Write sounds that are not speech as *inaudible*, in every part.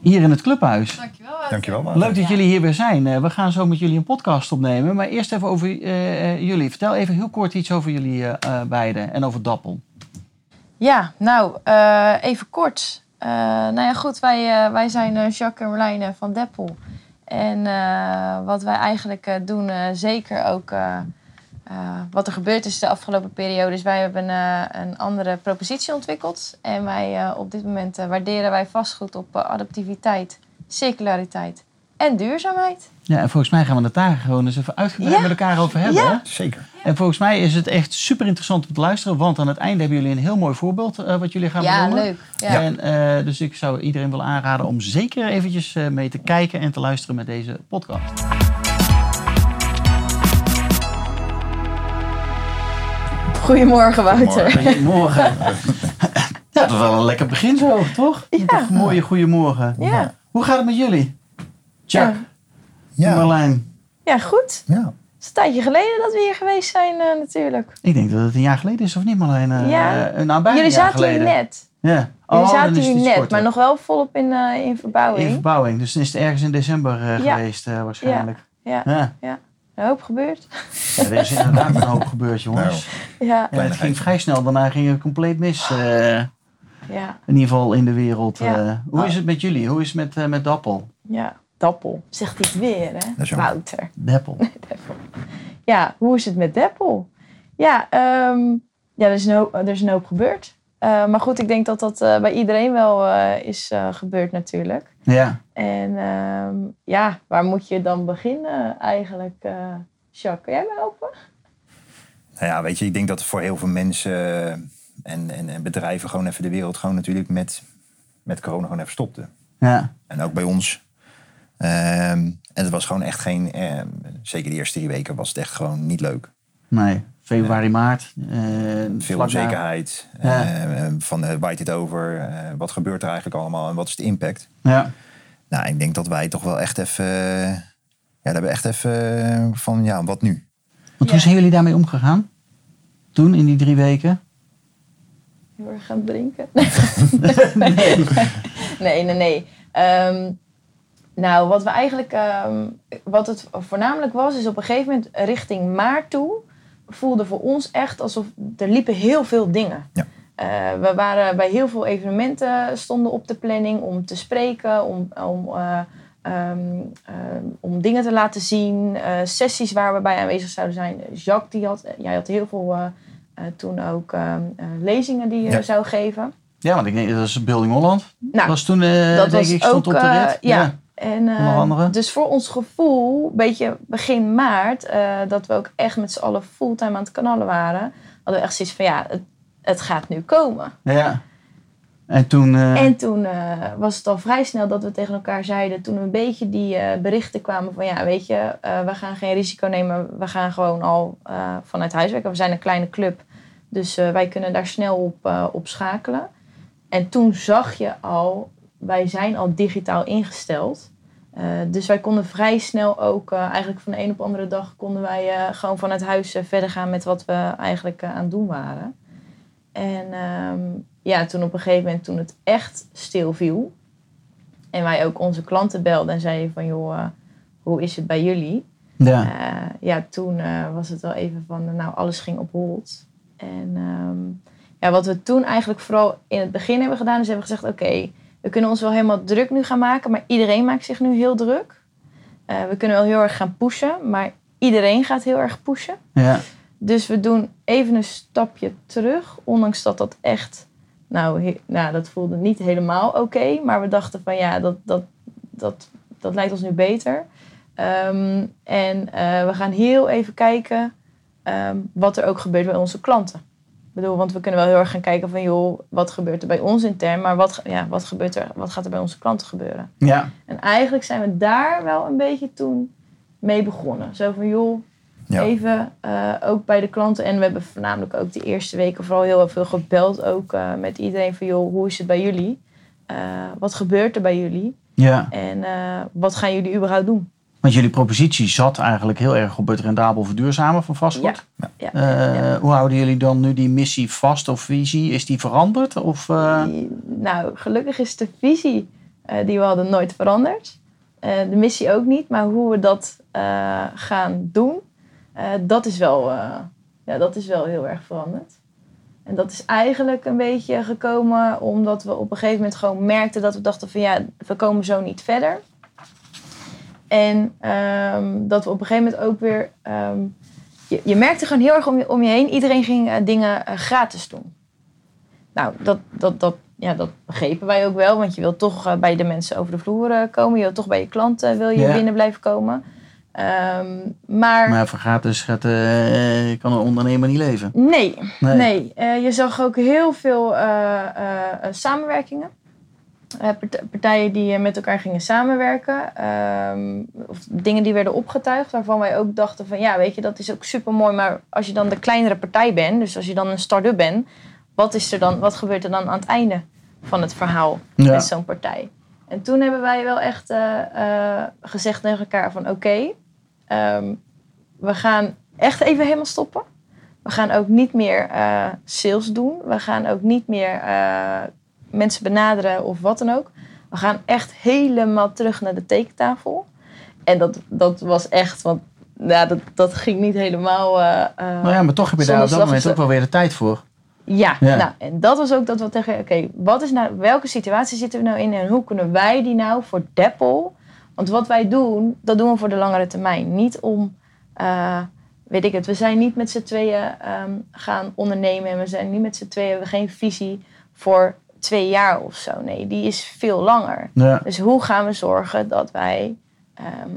hier in het clubhuis. Dankjewel. Dankjewel. Leuk dat jullie hier weer zijn. Eh, we gaan zo met jullie een podcast opnemen. Maar eerst even over eh, eh, jullie. Vertel even heel kort iets over jullie eh, beiden en over Dappel. Ja, nou, eh, even kort. Eh, nou ja, goed, wij, wij zijn eh, Jacques en Marlijn eh, van Deppel. En eh, wat wij eigenlijk eh, doen, eh, zeker ook eh, wat er gebeurd is de afgelopen periode, is wij hebben eh, een andere propositie ontwikkeld. En wij eh, op dit moment eh, waarderen wij vastgoed op adaptiviteit, circulariteit en duurzaamheid. Ja, en volgens mij gaan we het daar gewoon eens even uitgebreid Ja. met elkaar over hebben. Ja. hè? Zeker. En volgens mij is het echt super interessant om te luisteren. Want aan het einde hebben jullie een heel mooi voorbeeld eh, wat jullie gaan ja, benoemen. leuk. Ja. En, eh, dus ik zou iedereen willen aanraden om zeker eventjes eh, mee te kijken en te luisteren met deze podcast. Goedemorgen, Wouter. Goedemorgen. *laughs* Dat is wel een lekker begin zo, toch? Ja. Mooie goedemorgen. Ja. Hoe gaat het met jullie? Jack, Ja. Marlijn. ja, goed. ja. Het is een tijdje geleden dat we hier geweest zijn, eh, natuurlijk. Ik denk dat het een jaar geleden is, of niet Marlijn? Eh, Ja. bijna Jullie een jaar zaten hier net. Ja. Jullie Oh, dan zaten hier net, korter. maar nog wel volop in, eh, in verbouwing. In verbouwing. Dus dan is het ergens in december eh, Ja. geweest eh, waarschijnlijk. Ja, Ja. Een hoop gebeurd. Ja, er is inderdaad een hoop gebeurd, jongens. Ja, Ja, het ging vrij snel. Daarna ging het compleet mis. eh, ja, in ieder geval in de wereld. Ja. eh. hoe is het met jullie? Hoe is het met, eh, met Dappel? ja. Dappel. Zegt hij het weer, hè? Wouter. Deppel. *laughs* Ja, hoe is het met Deppel? Ja, ehm, ja er, is een hoop, er is een hoop gebeurd. Eh, maar goed, ik denk dat dat eh, bij iedereen wel eh, is eh, gebeurd natuurlijk. Ja. En ehm, ja, waar moet je dan beginnen eigenlijk? eh Jacques, kun jij me helpen? Nou ja, weet je, ik denk dat voor heel veel mensen en, en, en bedrijven gewoon even de wereld gewoon natuurlijk met, met corona gewoon even stopte. Ja. En ook bij ons. Ehm, en het was gewoon echt geen, ehm, zeker de eerste drie weken was het echt gewoon niet leuk. Nee. Februari, maart. eh, Veel onzekerheid. Ja. eh, van eh, waait dit over? Eh, wat gebeurt er eigenlijk allemaal en wat is de impact? Ja. Nou, ik denk dat wij toch wel echt even, eh, ja, daar hebben we echt even eh, van, ja, wat nu? Want hoe Ja. zijn jullie daarmee omgegaan? Toen, in die drie weken? Heel erg gaan drinken? *laughs* nee, nee, nee. Ehm, nou, wat we eigenlijk, ehm, wat het voornamelijk was, is op een gegeven moment richting maart toe voelde voor ons echt alsof er liepen heel veel dingen. Ja. Eh, we waren bij heel veel evenementen stonden op de planning om te spreken, om, om, eh, ehm, ehm, om dingen te laten zien, eh, sessies waar we bij aanwezig zouden zijn. Jacques, die had, jij had heel veel eh, eh, toen ook ehm, eh, lezingen die je Ja. zou geven. Ja, want ik denk dat is Building Holland. Nou, was toen, eh, dat denk was ik, stond ook, op de eh, rit. ja. En, andere? Dus voor ons gevoel, beetje begin maart, eh, dat we ook echt met z'n allen fulltime aan het kanalen waren, hadden we echt zoiets van ja, het, het gaat nu komen. Ja. En toen... eh, En toen was het al vrij snel dat we tegen elkaar zeiden, toen een beetje die berichten kwamen van ja, weet je, we gaan geen risico nemen, we gaan gewoon al vanuit huis werken. We zijn een kleine club, dus wij kunnen daar snel op, op schakelen. En toen zag je al, wij zijn al digitaal ingesteld. Eh, dus wij konden vrij snel ook, eh, eigenlijk van de een op de andere dag, konden wij eh, gewoon vanuit huis verder gaan met wat we eigenlijk aan het doen waren. En ehm, ja, toen op een gegeven moment, toen het echt stil viel. En wij ook onze klanten belden en zeiden van, joh, hoe is het bij jullie? ja. Ja, toen was het wel even van, nou, alles ging op hold. En ehm, ja, wat we toen eigenlijk vooral in het begin hebben gedaan, is hebben we gezegd, oké, we kunnen ons wel helemaal druk nu gaan maken, maar iedereen maakt zich nu heel druk. Eh, we kunnen wel heel erg gaan pushen, maar iedereen gaat heel erg pushen. ja. Dus we doen even een stapje terug, ondanks dat dat echt, nou, he- nou dat voelde niet helemaal oké, maar we dachten van ja, dat, dat, dat, dat lijkt ons nu beter. Ehm, en eh, we gaan heel even kijken ehm, wat er ook gebeurt bij onze klanten. Bedoel, want we kunnen wel heel erg gaan kijken van, joh, wat gebeurt er bij ons intern, maar wat, ja, wat, gebeurt er, wat gaat er bij onze klanten gebeuren? Ja. En eigenlijk zijn we daar wel een beetje toen mee begonnen. Zo van, joh, Ja. even eh, ook bij de klanten. En we hebben voornamelijk ook de eerste weken vooral heel veel gebeld. Ook eh, met iedereen van, joh, hoe is het bij jullie? Eh, wat gebeurt er bij jullie? ja. En wat gaan jullie überhaupt doen? Want jullie propositie zat eigenlijk heel erg op het rendabel verduurzamen van vastgoed. Ja, ja, Eh. Hoe houden jullie dan nu die missie vast of visie? Is die veranderd? Of, eh, Nou, gelukkig is de visie eh, die we hadden nooit veranderd. De missie ook niet, maar hoe we dat gaan doen, dat, is wel, ja, dat is wel heel erg veranderd. En dat is eigenlijk een beetje gekomen omdat we op een gegeven moment gewoon merkten dat we dachten van ja, we komen zo niet verder. En ehm, dat we op een gegeven moment ook weer. ehm, je, je merkte gewoon heel erg om je, om je heen. Iedereen ging eh, dingen eh, gratis doen. Nou, dat, dat, dat, ja, dat begrepen wij ook wel. Want je wilt toch eh, bij de mensen over de vloer komen. Je wilt toch bij je klanten wil je Ja. binnen blijven komen. Ehm, maar, maar voor gratis gaat, kan een ondernemer niet leven. nee, Nee. nee. Je zag ook heel veel samenwerkingen. Eh, part- partijen die eh, met elkaar gingen samenwerken. Ehm, of dingen die werden opgetuigd. Waarvan wij ook dachten van ja, weet je, dat is ook super mooi. Maar als je dan de kleinere partij bent. Dus als je dan een start-up bent. Wat, is er dan, wat gebeurt er dan aan het einde van het verhaal Ja. met zo'n partij? En toen hebben wij wel echt eh, gezegd tegen elkaar van oké. ehm, we gaan echt even helemaal stoppen. We gaan ook niet meer sales doen. We gaan ook niet meer mensen benaderen of wat dan ook. We gaan echt helemaal terug naar de tekentafel. En dat, dat was echt, want ja, dat, dat ging niet helemaal. eh, Nou ja, maar toch heb je daar op dat moment en ook wel weer de tijd voor. ja, Ja. Nou, en dat was ook dat we tegen, oké, wat is nou, welke situatie zitten we nou in en hoe kunnen wij die nou voor Deppel? Want wat wij doen, dat doen we voor de langere termijn. Niet om, eh, weet ik het, we zijn niet met z'n tweeën ehm, gaan ondernemen en we zijn niet met z'n tweeën, we hebben geen visie voor twee jaar of zo. Nee, die is veel langer. Ja. Dus hoe gaan we zorgen dat wij ehm,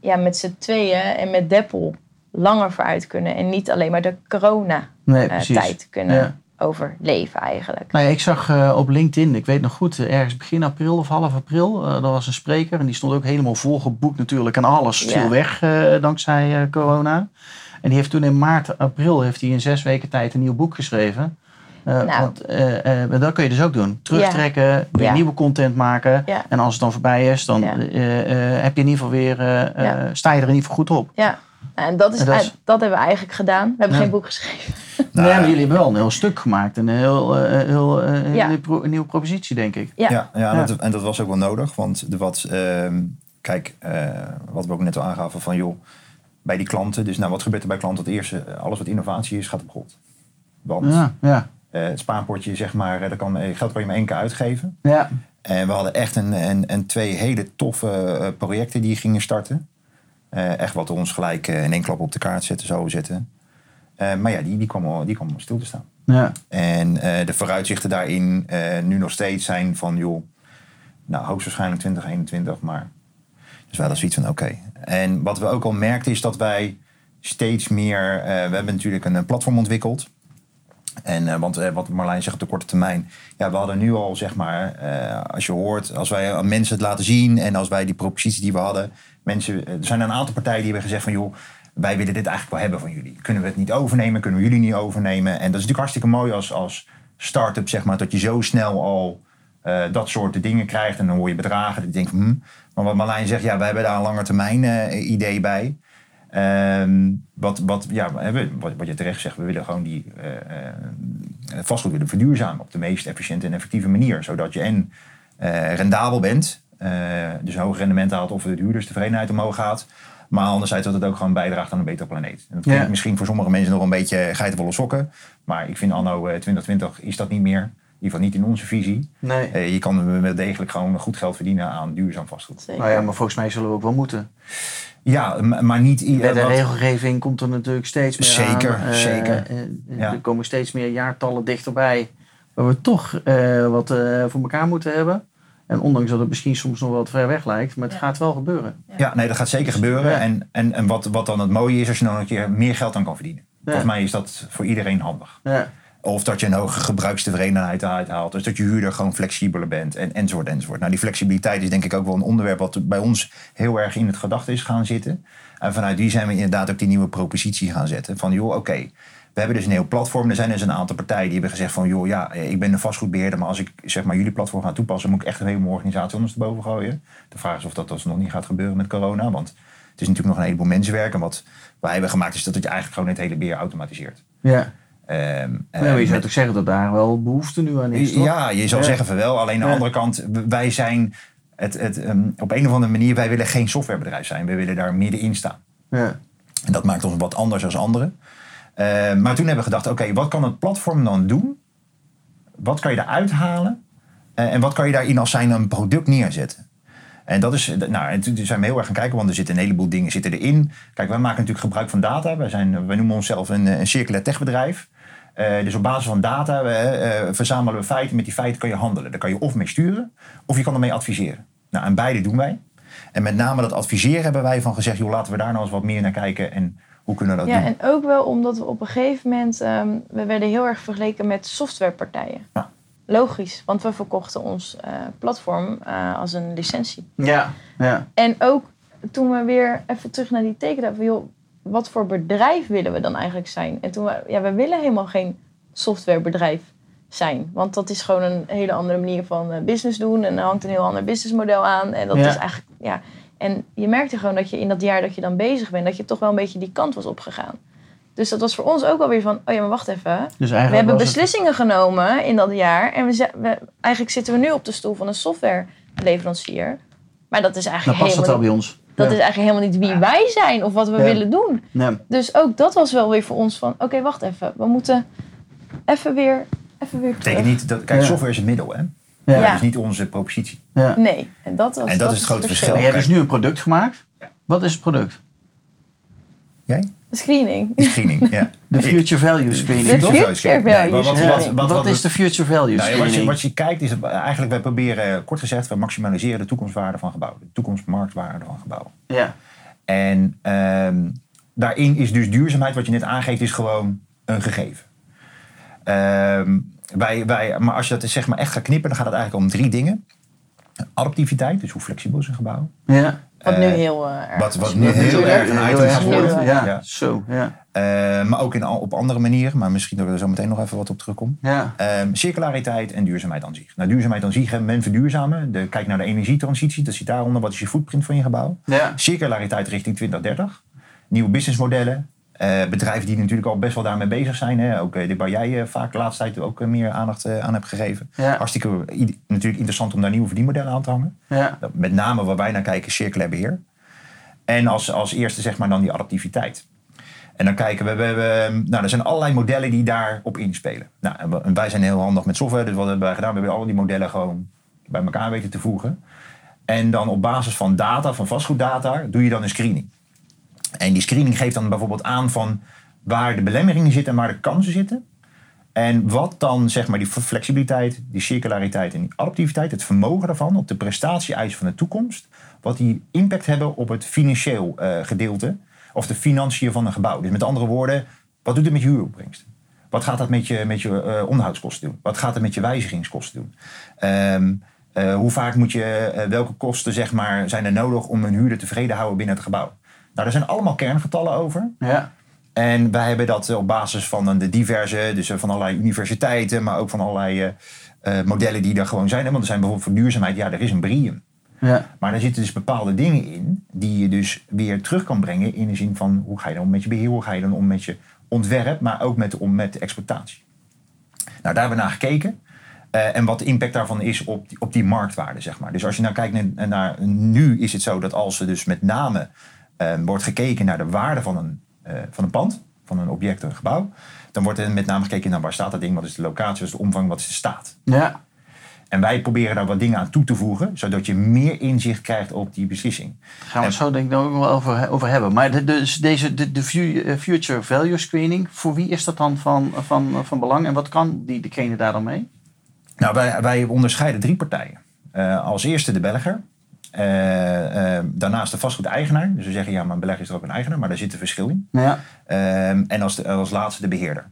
ja, met z'n tweeën en met Deppel langer vooruit kunnen en niet alleen maar de corona Nee, eh, kunnen Ja. overleven eigenlijk. Nou ja, ik zag eh, op LinkedIn, ik weet nog goed, eh, ergens begin april of half april, er was een spreker en die stond ook helemaal volgeboekt natuurlijk en alles Ja. viel weg dankzij corona. En die heeft toen in maart, april, heeft hij in zes weken tijd een nieuw boek geschreven. Eh, Nou. Want eh, eh, dat kun je dus ook doen. Terugtrekken, weer Ja. nieuwe content maken. Ja. En als het dan voorbij is, dan Ja. eh, eh, heb je in ieder geval weer, Ja. sta je er in ieder geval goed op. Ja, en dat, is, En dat is- dat, hebben we eigenlijk gedaan. We hebben Ja. geen boek geschreven. Nou, nee, maar jullie hebben wel een heel stuk gemaakt. Een heel, heel nieuwe pro- een nieuwe propositie, denk ik. Ja. Ja, ja, Ja. Dat, en dat was ook wel nodig. Want de wat, ehm, kijk, eh, wat we ook net al aangaven van joh, bij die klanten. Dus nou, wat gebeurt er bij klanten? Het eerste, alles wat innovatie is, gaat op grond. Want Ja, ja. Eh, het spaarpotje, zeg maar, eh, dat kan, eh, geld kan je maar één keer uitgeven. ja. En we hadden echt een, een, een twee hele toffe projecten die gingen starten. Echt wat ons gelijk in één klap op de kaart zetten, zo zetten. Maar ja, die, die kwam al die kwam al stil te staan. ja. En de vooruitzichten daarin nu nog steeds zijn van, joh, nou hoogstwaarschijnlijk 2021, maar dus wel eens zoiets van, oké. En wat we ook al merkten is dat wij steeds meer, we hebben natuurlijk een, platform ontwikkeld. En eh, want eh, wat Marlijn zegt de korte termijn, ja, we hadden nu al zeg maar, eh, als je hoort, als wij mensen het laten zien en als wij die propositie die we hadden, mensen, er zijn een aantal partijen die hebben gezegd van, joh, wij willen dit eigenlijk wel hebben van jullie. Kunnen we het niet overnemen? Kunnen we jullie niet overnemen? En dat is natuurlijk hartstikke mooi als, als start-up, zeg maar, dat je zo snel al dat soort dingen krijgt. En dan hoor je bedragen. Dat je hm. Maar wat Marlijn zegt, ja, we hebben daar een lange termijn eh, idee bij. Ehm, wat, wat, ja, wat, wat je terecht zegt, we willen gewoon die eh, eh, vastgoed willen verduurzamen op de meest efficiënte en effectieve manier. Zodat je en eh, rendabel bent, eh, dus een hoog rendement haalt of de huurderstevredenheid omhoog gaat. Maar anderzijds dat het ook gewoon bijdraagt aan een betere planeet. En dat klinkt Ja. misschien voor sommige mensen nog een beetje geitenwolle sokken. Maar ik vind anno eh, 2020 is dat niet meer. In ieder geval niet in onze visie. Nee. Je kan wel degelijk gewoon goed geld verdienen aan duurzaam vastgoed. Zeker. Nou ja, maar volgens mij zullen we ook wel moeten. Ja, maar niet... i- Met de wat- regelgeving komt er natuurlijk steeds meer Zeker, aan. Eh, zeker. eh, eh, Ja. Er komen steeds meer jaartallen dichterbij. Waar we toch eh, wat eh, voor elkaar moeten hebben. En ondanks dat het misschien soms nog wat ver weg lijkt. Maar het Ja. gaat wel gebeuren. Ja, nee, dat gaat zeker gebeuren. Ja. En, en, en wat, wat dan het mooie is, als je dan een keer meer geld aan kan verdienen. Volgens mij is dat voor iedereen handig. Ja. Of dat je een hoge gebruikstevredenheid uithaalt. Dus dat je huurder gewoon flexibeler bent. En, enzovoort, enzovoort. Nou, die flexibiliteit is denk ik ook wel een onderwerp wat bij ons heel erg in het gedachte is gaan zitten. En vanuit die zijn we inderdaad ook die nieuwe propositie gaan zetten. Van joh, oké, we hebben dus een heel platform. Er zijn dus een aantal partijen die hebben gezegd van joh, ja, ik ben een vastgoedbeheerder. Maar als ik zeg maar jullie platform ga toepassen, moet ik echt een hele organisatie ondersteboven gooien. De vraag is of dat dus nog niet gaat gebeuren met corona. Want het is natuurlijk nog een heleboel mensenwerk. En wat wij hebben gemaakt is dat het je eigenlijk gewoon het hele beheer automatiseert. Ja. Ehm, maar je eh, zou toch zeggen dat daar wel behoefte nu aan is, toch? ja, je zou Ja. zeggen van wel. Alleen aan de Ja. andere kant, wij zijn het, het, ehm, op een of andere manier, wij willen geen softwarebedrijf zijn. We willen daar middenin staan. Ja. En dat maakt ons wat anders dan anderen. Eh, maar toen hebben we gedacht, oké, wat kan het platform dan doen? Wat kan je eruit halen? Eh, en wat kan je daarin als zijn een product neerzetten? En dat is, nou, en toen zijn we heel erg gaan kijken, want er zitten een heleboel dingen zitten erin. Kijk, wij maken natuurlijk gebruik van data. Wij, zijn, wij noemen onszelf een, een circulair techbedrijf. Eh, dus op basis van data eh, verzamelen we feiten. Met die feiten kan je handelen. Daar kan je of mee sturen, of je kan ermee adviseren. Nou, en beide doen wij. En met name dat adviseren hebben wij van gezegd, joh, laten we daar nou eens wat meer naar kijken. En hoe kunnen we dat Ja, doen? en ook wel omdat we op een gegeven moment... ehm, we werden heel erg vergeleken met softwarepartijen. Ja. Logisch, want we verkochten ons eh, platform eh, als een licentie. Ja. ja. En ook toen we weer even terug naar die teken hadden... joh, wat voor bedrijf willen we dan eigenlijk zijn? En toen we, ja, we willen helemaal geen softwarebedrijf zijn. Want dat is gewoon een hele andere manier van eh, business doen. En er hangt een heel ander businessmodel aan. En dat Ja. is eigenlijk, ja... En je merkte gewoon dat je in dat jaar dat je dan bezig bent... dat je toch wel een beetje die kant was opgegaan. Dus dat was voor ons ook alweer van... oh ja, maar wacht even. Dus We hebben het- beslissingen genomen in dat jaar. En we, eigenlijk zitten we nu op de stoel van een softwareleverancier. Maar dat is Dan eigenlijk, past dat wel bij ons. Dat ja. is eigenlijk helemaal niet wie wij zijn of wat we Ja. willen doen. Dus ook dat was wel weer voor ons van... oké, wacht even. We moeten even weer, even weer betekent terug. niet dat, kijk, Ja. software is het middel, hè? Ja. Ja. Dat is niet onze propositie. Ja. Nee, en dat was En dat is het grote verschil. Maar je hebt dus nu een product gemaakt. Wat is het product? Jij? Screening. Screening, ja. *laughs* De Future Value Screening. De future value wat, Ja. wat, wat, Wat, is de Future Value Nou ja, wat, je, Screening? wat je kijkt is, eigenlijk wij proberen, kort gezegd, we maximaliseren de toekomstwaarde van gebouwen. De toekomstmarktwaarde van gebouwen. Ja. En ehm, daarin is dus duurzaamheid, wat je net aangeeft, is gewoon een gegeven. Ehm, wij, wij, maar als je dat zeg maar echt gaat knippen, dan gaat het eigenlijk om drie dingen. Adaptiviteit, dus hoe flexibel is een gebouw. Ja. Wat nu Eh, heel eh, erg Wat, wat is. nu heel erg een item erg gaat worden. wordt. Ja. Zo, ja. Eh, maar ook in, al- op andere manieren. Maar misschien dat we er zo meteen nog even wat op terugkomen. Ja. Ehm, circulariteit en duurzaamheid aan zich. Nou, duurzaamheid aan zich, hè, men verduurzamen. De, kijk naar de energietransitie, dat zit daaronder. Wat is je footprint van je gebouw? Ja. Circulariteit richting 2030. Nieuwe businessmodellen. Eh, bedrijven die natuurlijk al best wel daarmee bezig zijn. Hè. Ook uh, waar jij eh, vaak de laatste tijd ook eh, meer aandacht eh, aan hebt gegeven. Ja. Hartstikke natuurlijk interessant om daar nieuwe verdienmodellen aan te hangen. Ja. Met name waar wij naar kijken, circulair beheer. En als, als eerste zeg maar dan die adaptiviteit. En dan kijken we, we, nou, er zijn allerlei modellen die daarop inspelen. Nou, en wij zijn heel handig met software, dus wat hebben wij gedaan? We hebben al die modellen gewoon bij elkaar weten te voegen. En dan op basis van data, van vastgoeddata, doe je dan een screening. En die screening geeft dan bijvoorbeeld aan van waar de belemmeringen zitten en waar de kansen zitten. En wat dan zeg maar die flexibiliteit, die circulariteit en die adaptiviteit, het vermogen daarvan op de prestatie-eisen van de toekomst, wat die impact hebben op het financieel eh, gedeelte of de financiën van een gebouw. Dus met andere woorden, wat doet het met je huuropbrengst? Wat gaat dat met je, met je eh, onderhoudskosten doen? Wat gaat het met je wijzigingskosten doen? Ehm, eh, hoe vaak moet je, welke kosten zeg maar, zijn er nodig om een huurder tevreden te houden binnen het gebouw? Nou, er zijn allemaal kerngetallen over. Ja. En wij hebben dat eh, op basis van de diverse, dus eh, van allerlei universiteiten, maar ook van allerlei eh, eh, modellen die er gewoon zijn. Want er zijn bijvoorbeeld voor duurzaamheid, ja, er is een BRIEM. Ja. Maar daar zitten dus bepaalde dingen in die je dus weer terug kan brengen in de zin van hoe ga je dan om met je beheer, hoe ga je dan om met je ontwerp, maar ook met, om met de exploitatie. Nou, daar hebben we naar gekeken. Eh, en wat de impact daarvan is op die, op die marktwaarde, zeg maar. Dus als je nou kijkt naar, naar nu is het zo dat als er dus met name eh, wordt gekeken naar de waarde van een, eh, van een pand, van een object, een gebouw, dan wordt er met name gekeken naar waar staat dat ding, wat is de locatie, wat is de omvang, wat is de staat. Ja. En wij proberen daar wat dingen aan toe te voegen, zodat je meer inzicht krijgt op die beslissing. Gaan we het zo denk ik nog ook wel over, over hebben. Maar de, dus deze, de, de eh, Future Value Screening, voor wie is dat dan van, van, van belang? En wat kan die, degene daar dan mee? Nou, wij, wij onderscheiden drie partijen. Eh, als eerste de Belger. Eh, eh, daarnaast de vastgoedeigenaar. Dus we zeggen, ja, maar een belegger is er ook een eigenaar. Maar daar zit een verschil in. Ja. Ehm, en als, de- als laatste de beheerder.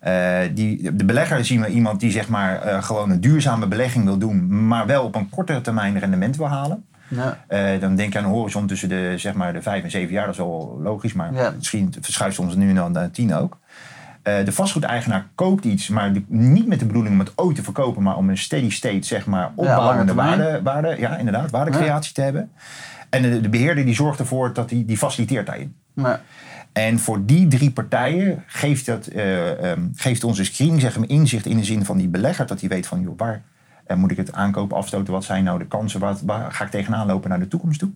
Eh, die, de belegger zien we iemand die zeg maar, eh, gewoon een duurzame belegging wil doen, maar wel op een kortere termijn rendement wil halen. Ja. Eh, dan denk je aan een horizon tussen de, zeg maar, de vijf en zeven jaar. Dat is wel logisch, maar Ja. misschien verschuift soms nu en dan naar tien ook. Eh, de vastgoedeigenaar koopt iets, maar niet met de bedoeling om het ooit te verkopen, maar om een steady state, zeg maar, opbouwende termijn. waarde, waarde, ja, inderdaad, waardecreatie te hebben. En de, de beheerder die zorgt ervoor dat die, die faciliteert daarin. Ja. En voor die drie partijen geeft, dat, eh, ehm, geeft onze screening zeg maar, inzicht in de zin van die belegger. Dat hij weet van, joh, waar eh, moet ik het aankopen, afstoten? Wat zijn nou de kansen? Waar, waar ga ik tegenaan lopen naar de toekomst toe?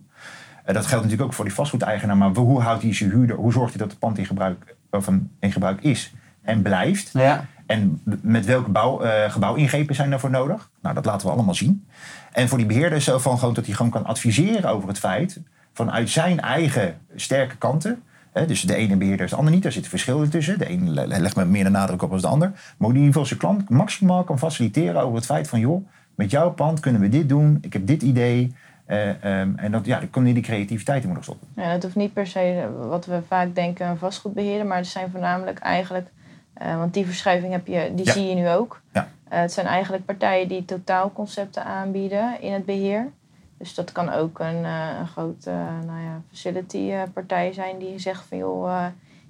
Dat geldt natuurlijk ook voor die vastgoedeigenaar. Maar hoe houdt hij zijn huurder? Hoe zorgt hij dat het pand in gebruik, of in gebruik is en blijft? Ja. En met welke bouw, eh, gebouwingrepen zijn daarvoor nodig? Nou, dat laten we allemaal zien. En voor die beheerder is zo van gewoon dat hij gewoon kan adviseren over het feit vanuit zijn eigen sterke kanten. Hè, dus de ene beheerder is de ander niet. Daar zit verschil tussen. De ene le- legt met meer de nadruk op als de ander. Maar hoe die in ieder geval zijn klant maximaal kan faciliteren over het feit van... joh, met jouw pand kunnen we dit doen. Ik heb dit idee. Eh, ehm, en dat, ja, dan kan hij die creativiteit in moeten stoppen. Ja, dat hoeft niet per se wat we vaak denken een vastgoedbeheerder, maar het zijn voornamelijk eigenlijk, eh, want die verschuiving heb je, die Ja. zie je nu ook. Ja. Eh, het zijn eigenlijk partijen die totaalconcepten aanbieden in het beheer. Dus dat kan ook een, eh, een grote nou ja, facility partij zijn die zegt van joh,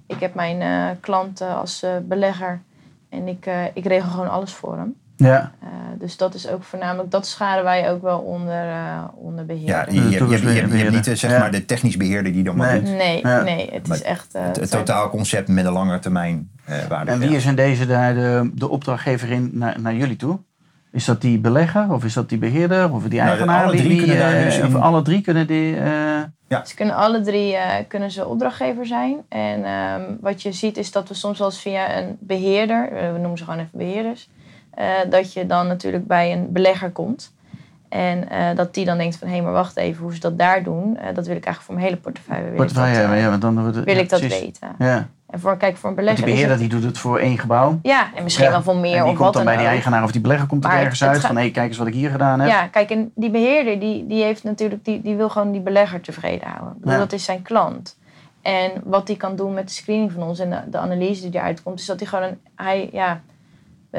ik heb mijn klanten als belegger en ik, ik regel gewoon alles voor hem. Ja. Eh, dus dat is ook voornamelijk, dat scharen wij ook wel onder, eh, onder beheer. Ja, je, De je, je, je, je hebt niet eh, zeg Ja. maar, de technisch beheerder die dan maar Nee. doet. Nee, Ja. nee, het Maar is echt... eh, Het, totaalconcept met een lange termijn eh waarde. En wie is in deze daar de, de opdrachtgever in naar, naar jullie toe? Is dat die belegger of is dat die beheerder of die Nou, de- eigenaar? alle drie wie, kunnen daar eh, dus of alle drie kunnen die... eh, Ze kunnen alle drie eh, kunnen ze opdrachtgever zijn. En ehm, wat je ziet is dat we soms wel eens via een beheerder, eh, we noemen ze gewoon even beheerders, eh, dat je dan natuurlijk bij een belegger komt. En eh, dat die dan denkt van, hé, maar wacht even, hoe ze dat daar doen, eh, dat wil ik eigenlijk voor mijn hele portefeuille. Wil portefeuille hebben, ja, want dan wordt het- wil ik dat precies. weten. Ja. En voor, kijk, voor een Want belegger die beheerder die doet het voor één gebouw. Ja, en misschien Ja. wel voor en meer die of komt wat dan bij die eigenaar of die belegger komt er ergens het uit van hé, kijk eens wat ik hier gedaan heb. Ja, kijk, en die beheerder die, die heeft natuurlijk, die, die wil gewoon die belegger tevreden houden. Ja. Dat is zijn klant. En wat hij kan doen met de screening van ons en de, de analyse die eruit komt, is dat hij gewoon een. Hij, ja,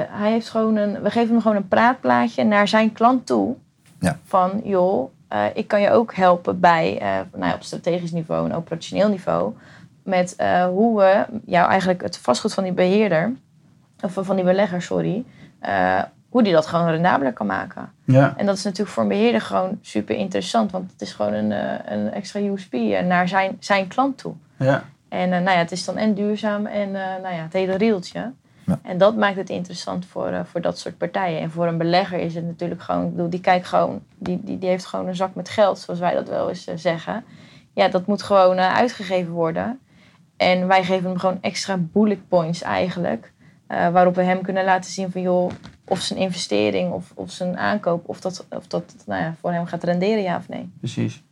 hij heeft gewoon een. We geven hem gewoon een praatplaatje naar zijn klant toe. Ja. Van joh, eh, ik kan je ook helpen bij, eh, nou ja, op strategisch niveau en operationeel niveau. Met eh, hoe we jou eigenlijk het vastgoed van die beheerder, of van die belegger, sorry. hoe die dat gewoon rendabeler kan maken. Ja. En dat is natuurlijk voor een beheerder gewoon super interessant. Want het is gewoon een, een extra USP naar zijn, zijn klant toe. Ja. En nou ja, het is dan en duurzaam en nou ja, het hele rieltje. Ja. En dat maakt het interessant voor, eh, voor dat soort partijen. En voor een belegger is het natuurlijk gewoon... Ik bedoel, die kijkt gewoon... Die, die, die heeft gewoon een zak met geld, zoals wij dat wel eens eh, zeggen. Ja, dat moet gewoon eh, uitgegeven worden. En wij geven hem gewoon extra bullet points eigenlijk. waarop we hem kunnen laten zien van... joh, of zijn investering of, of zijn aankoop... of dat, of dat nou ja, voor hem gaat renderen, ja of nee. Precies.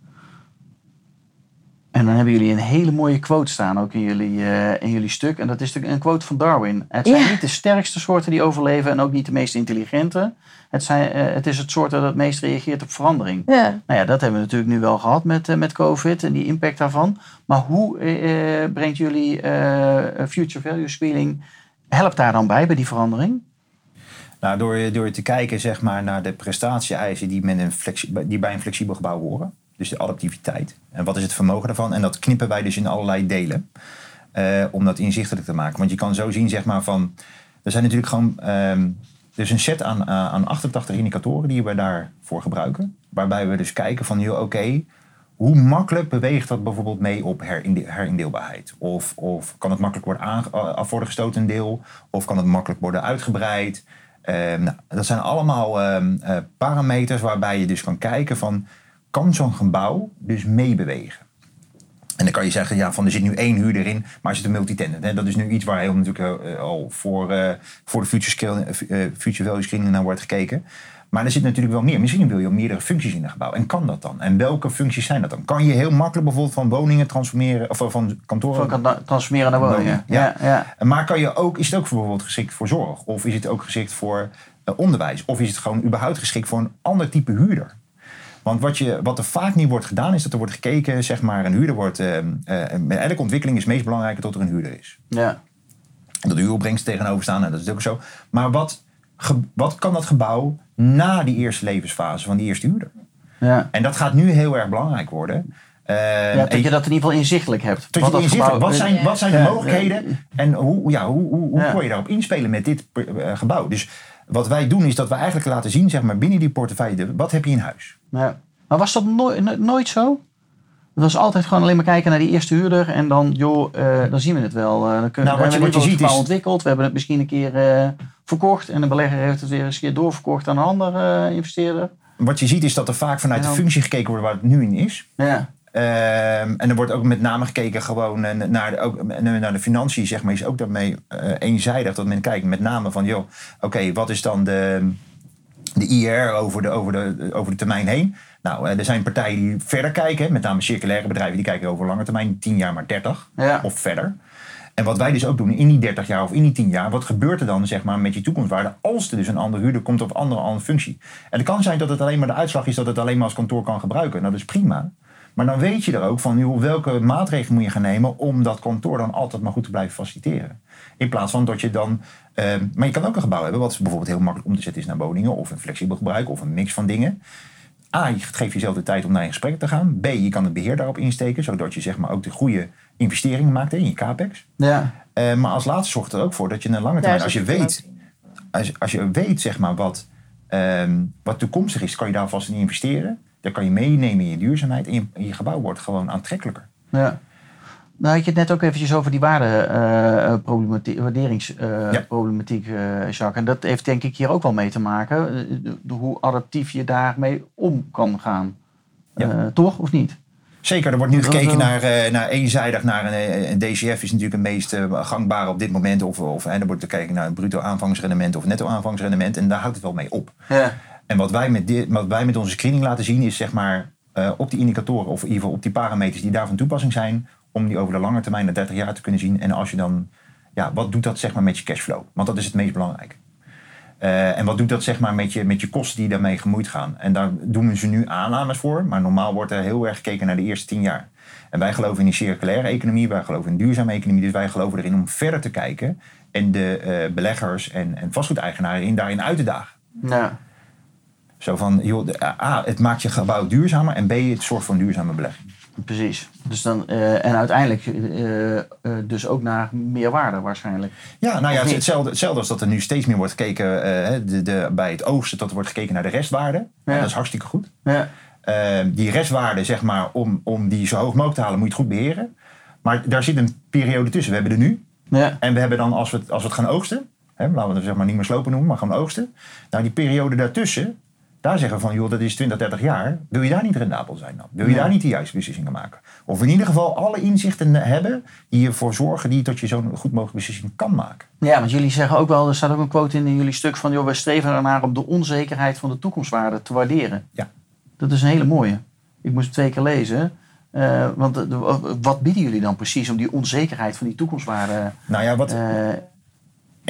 En dan hebben jullie een hele mooie quote staan ook in jullie, eh, in jullie stuk. En dat is een quote van Darwin. Het zijn Ja. niet de sterkste soorten die overleven en ook niet de meest intelligente. Het, zijn, eh, het is het soort dat het meest reageert op verandering. Ja. Nou ja, dat hebben we natuurlijk nu wel gehad met, eh, met COVID en die impact daarvan. Maar hoe brengt jullie eh, Future Value Screening, helpt daar dan bij, bij die verandering? Nou, door, door te kijken zeg maar, naar de prestatie-eisen die, met een flexi- die bij een flexibel gebouw horen. Dus de adaptiviteit. En wat is het vermogen daarvan? En dat knippen wij dus in allerlei delen. eh, om dat inzichtelijk te maken. Want je kan zo zien, zeg maar, van... Er zijn natuurlijk gewoon... is een set aan, eh, aan 88 indicatoren die we daarvoor gebruiken. Waarbij we dus kijken van, oké... hoe makkelijk beweegt dat bijvoorbeeld mee op herinde- herindeelbaarheid? Of, of kan het makkelijk worden aange- af worden gestoten een deel? Of kan het makkelijk worden uitgebreid? Ehm, nou, dat zijn allemaal ehm, eh, parameters waarbij je dus kan kijken van... kan zo'n gebouw dus meebewegen? En dan kan je zeggen, ja, van er zit nu één huurder in, maar er zit een multitenant. Hè? Dat is nu iets waar heel natuurlijk eh, al voor, eh, voor de future, scale, eh, future value screening naar wordt gekeken. Maar er zit natuurlijk wel meer. Misschien wil je meerdere functies in een gebouw. En kan dat dan? En welke functies zijn dat dan? Kan je heel makkelijk bijvoorbeeld van woningen transformeren, of van kantoren Van transformeren naar woningen. Ja. Ja, ja. maar kan je ook, is het ook bijvoorbeeld geschikt voor zorg? Of is het ook geschikt voor eh, onderwijs? Of is het gewoon überhaupt geschikt voor een ander type huurder? Want wat, je, wat er vaak niet wordt gedaan, is dat er wordt gekeken, zeg maar, een huurder wordt. eh, eh, met elke ontwikkeling is het meest belangrijk dat er een huurder is. Ja. Dat de huuropbrengst tegenover staan, en dat is ook zo. Maar wat, ge- wat kan dat gebouw na die eerste levensfase van die eerste huurder? Ja. En dat gaat nu heel erg belangrijk worden. Eh, Ja, dat je dat in ieder geval inzichtelijk hebt. dat Wat het inzichtelijk- gebouw- wat, zijn, wat zijn de Ja. mogelijkheden en hoe, ja, hoe, hoe, hoe Ja. kon je daarop inspelen met dit eh, gebouw? Dus wat wij doen is dat we eigenlijk laten zien, zeg maar, binnen die portefeuille, wat heb je in huis? Ja. Maar was dat nooit, no- nooit zo? Het was altijd gewoon alleen maar kijken naar die eerste huurder en dan, joh, eh, dan zien we het wel. Eh, dan kunnen, Nou, wat we je- hebben wat je het ziet is- ontwikkeld. We hebben het misschien een keer eh, verkocht en de belegger heeft het weer eens een keer doorverkocht aan een andere eh, investeerder. Wat je ziet is dat er vaak vanuit Ja. de functie gekeken wordt waar het nu in is. Ja. Ehm, en er wordt ook met name gekeken gewoon eh, naar de, ook, naar de financiën, zeg maar, is ook daarmee eh, eenzijdig dat men kijkt met name van, joh, oké, wat is dan de, de IR over de, over, de, over de termijn heen? Nou, eh, er zijn partijen die verder kijken, met name circulaire bedrijven, die kijken over lange termijn, 10 jaar maar 30 Ja. of verder. En wat wij dus ook doen in die 30 jaar of in die 10 jaar, wat gebeurt er dan zeg maar, met je toekomstwaarde als er dus een andere huurder komt of andere, andere functie? En het kan zijn dat het alleen maar de uitslag is dat het alleen maar als kantoor kan gebruiken. Nou, dat is prima. Maar dan weet je er ook van joh, welke maatregelen moet je gaan nemen om dat kantoor dan altijd maar goed te blijven faciliteren. In plaats van dat je dan. eh, maar je kan ook een gebouw hebben wat bijvoorbeeld heel makkelijk om te zetten is naar woningen of een flexibel gebruik of een mix van dingen. A, je geeft jezelf de tijd om naar in gesprek te gaan. B, je kan het beheer daarop insteken, zodat je zeg maar, ook de goede investeringen maakt in je capex. Ja. Eh, maar als laatste zorgt er ook voor dat je een lange termijn, als je weet, als, als je weet zeg maar, wat, ehm, wat toekomstig is, kan je daar vast in investeren. Dan kan je meenemen in je duurzaamheid en je, en je gebouw wordt gewoon aantrekkelijker. Ja. Nou had je het net ook eventjes over die waardeproblematiek, waarderingsproblematiek, Jacques. En dat heeft denk ik hier ook wel mee te maken. eh, hoe adaptief je daarmee om kan gaan. Ja. Eh, toch, of niet? Zeker, er wordt nu Dat gekeken naar, eh, naar eenzijdig naar een, eh, een DCF is natuurlijk het meest eh, gangbare op dit moment. Of, of en er wordt gekeken naar een bruto aanvangsrendement of netto aanvangsrendement. En daar houdt het wel mee op. Ja. En wat wij met, dit, met onze screening laten zien is zeg maar eh, op die indicatoren of in ieder geval op die parameters die daar van toepassing zijn. Om die over de lange termijn naar 30 jaar te kunnen zien. En als je dan, ja, wat doet dat zeg maar met je cashflow? Want dat is het meest belangrijke. Eh, en wat doet dat zeg maar met je, met je kosten die daarmee gemoeid gaan? En daar doen ze nu aannames voor. Maar normaal wordt er heel erg gekeken naar de eerste 10 jaar. En wij geloven in die circulaire economie. Wij geloven in duurzame economie. Dus wij geloven erin om verder te kijken. En de eh, beleggers en, en vastgoedeigenaren in daarin uit te dagen. Ja. Zo van, joh, A, het maakt je gebouw duurzamer. En B, het zorgt voor een duurzame belegging. Precies. Dus dan, eh, en uiteindelijk eh, eh, dus ook naar meer waarde waarschijnlijk. Ja, nou ja, het hetzelfde, hetzelfde als dat er nu steeds meer wordt gekeken de, de, bij het oogsten. Dat er wordt gekeken naar de restwaarde. Ja. Dat is hartstikke goed. Ja. Die restwaarde, zeg maar, om, om die zo hoog mogelijk te halen, moet je het goed beheren. Maar daar zit een periode tussen. We hebben er nu. Ja. En we hebben dan, als we het, als we het gaan oogsten, hè, laten we het zeg maar niet meer slopen noemen, maar gaan oogsten. Nou, die periode daartussen, daar zeggen we van, joh, dat is 20, 30 jaar. Wil je daar niet rendabel zijn dan? Wil je daar niet de juiste beslissingen maken? Of in ieder geval alle inzichten hebben die ervoor zorgen die, dat je zo'n goed mogelijke beslissing kan maken. Ja, want jullie zeggen ook wel, er staat ook een quote in in jullie stuk van, joh, we streven ernaar om de onzekerheid van de toekomstwaarde te waarderen. Ja. Dat is een hele mooie. Ik moest het twee keer lezen. Eh, want de- de- wat bieden jullie dan precies om die onzekerheid van die toekomstwaarde? Nou ja, wat, eh,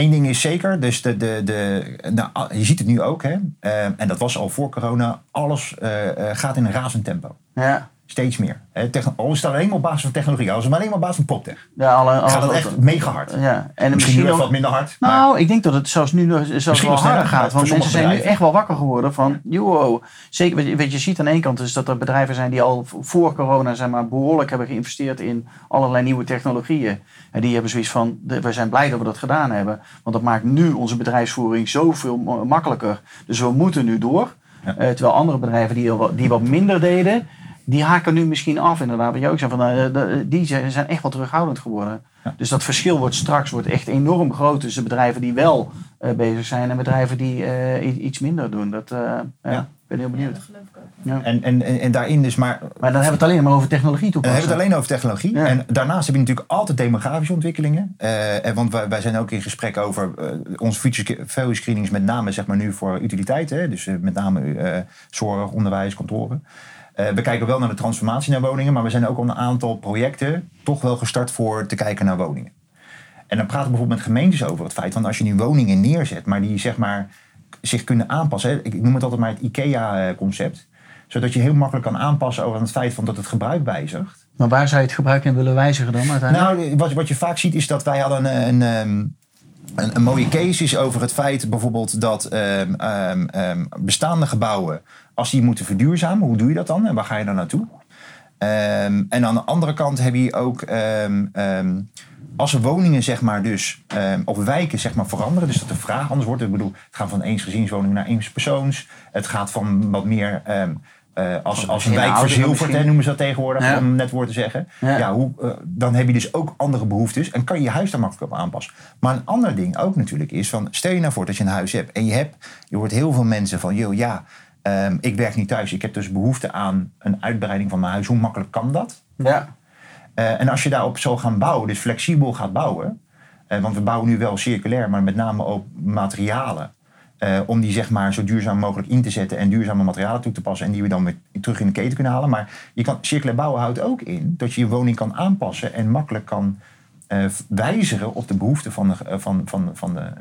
Eén ding is zeker, dus de, de, de, nou, je ziet het nu ook, hè, eh, en dat was al voor corona, alles eh, eh, gaat in een razend tempo. ja, Steeds meer. Hè. Techno- Al is het alleen maar op basis van technologie, al is het maar alleen maar op basis van poptech. ja, alle, alle, Gaat het echt mega hard. Ja, en Misschien ook- wat minder hard. Nou, ik denk dat het zelfs nu nog- zelfs Misschien wel harder gaat. Want mensen zijn nu echt wel wakker geworden van, joh, zeker wat je, ziet aan de ene kant is dat er bedrijven zijn die al voor corona zeg maar, behoorlijk hebben geïnvesteerd in allerlei nieuwe technologieën. En die hebben zoiets van, we zijn blij dat we dat gedaan hebben. Want dat maakt nu onze bedrijfsvoering zoveel ma- makkelijker. Dus we moeten nu door. Ja. Eh, terwijl andere bedrijven die, die wat minder deden, die haken nu misschien af inderdaad. Wat jij ook zei, van, eh, de- die zijn zijn echt wel terughoudend geworden. Ja. Dus dat verschil wordt straks wordt echt enorm groot tussen bedrijven die wel eh, bezig zijn en bedrijven die eh, iets minder doen. Dat, eh, ja. Ik ben heel Ja, benieuwd. dat geloof ik ook. Ja. En, en, en, daarin dus maar... Maar dan hebben we het alleen maar over technologie Dan hebben we toepassen. het alleen over technologie. Ja. En daarnaast heb je natuurlijk altijd demografische ontwikkelingen. Eh, en want wij, wij zijn ook in gesprek over eh, onze future value screenings, met name zeg maar nu voor utiliteiten. Hè? Dus eh, met name eh, zorg, onderwijs, kantoren. Eh, we kijken wel naar de transformatie naar woningen, maar we zijn ook al een aantal projecten toch wel gestart voor te kijken naar woningen. En dan praten we bijvoorbeeld met gemeentes over het feit van als je nu woningen neerzet, maar die zeg maar zich kunnen aanpassen. Hè? Ik noem het altijd maar het IKEA-concept. Zodat je heel makkelijk kan aanpassen over aan het feit van dat het gebruik wijzigt. Maar waar zou je het gebruik in willen wijzigen dan uiteindelijk? Nou, wat, wat je vaak ziet is dat wij hadden een, een, ehm, een, een mooie case is over het feit bijvoorbeeld dat ehm, ehm, bestaande gebouwen, als die moeten verduurzamen, hoe doe je dat dan en waar ga je dan naartoe? Ehm, en aan de andere kant heb je ook, ehm, ehm, als er woningen zeg maar dus, of wijken zeg maar veranderen, dus dat de vraag anders wordt. Ik bedoel, het gaat van eensgezinswoning naar eenspersoons. Het gaat van wat meer, eh, als, als een wijk ouderen verzilverd, hè, noemen ze dat tegenwoordig, Ja. om net woord te zeggen. Ja. Ja. hoe, eh, dan heb je dus ook andere behoeftes en kan je je huis daar makkelijk op aanpassen. Maar een ander ding ook natuurlijk is van, stel je nou voor dat je een huis hebt en je hebt, je hoort heel veel mensen van, joh ja, ehm, ik werk niet thuis, ik heb dus behoefte aan een uitbreiding van mijn huis. Hoe makkelijk kan dat? Ja. Eh, en als je daarop zal gaan bouwen, dus flexibel gaat bouwen, eh, want we bouwen nu wel circulair, maar met name op materialen. eh, om die zeg maar zo duurzaam mogelijk in te zetten en duurzame materialen toe te passen en die we dan weer terug in de keten kunnen halen. Maar je kan, circulair bouwen houdt ook in dat je je woning kan aanpassen en makkelijk kan wijzigen op de behoeften van de, van, van, van, de,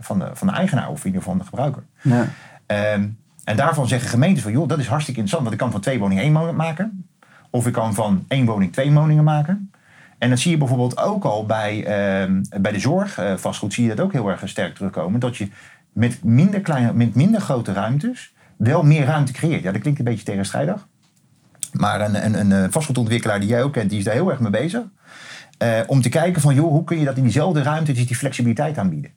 van, de, van de eigenaar of in ieder geval van de gebruiker. Ja. Ehm, en daarvan zeggen gemeentes van, joh, dat is hartstikke interessant, want ik kan van twee woningen één woning maken. Of ik kan van één woning twee woningen maken. En dat zie je bijvoorbeeld ook al bij, ehm, bij de zorg, eh, vastgoed, zie je dat ook heel erg sterk terugkomen. Dat je met minder, kleine, met minder grote ruimtes wel meer ruimte creëert. Ja, dat klinkt een beetje tegenstrijdig. Maar een, een, een eh, vastgoedontwikkelaar die jij ook kent, die is daar heel erg mee bezig. Eh, om te kijken van, joh, hoe kun je dat in diezelfde ruimte dus die flexibiliteit aanbieden.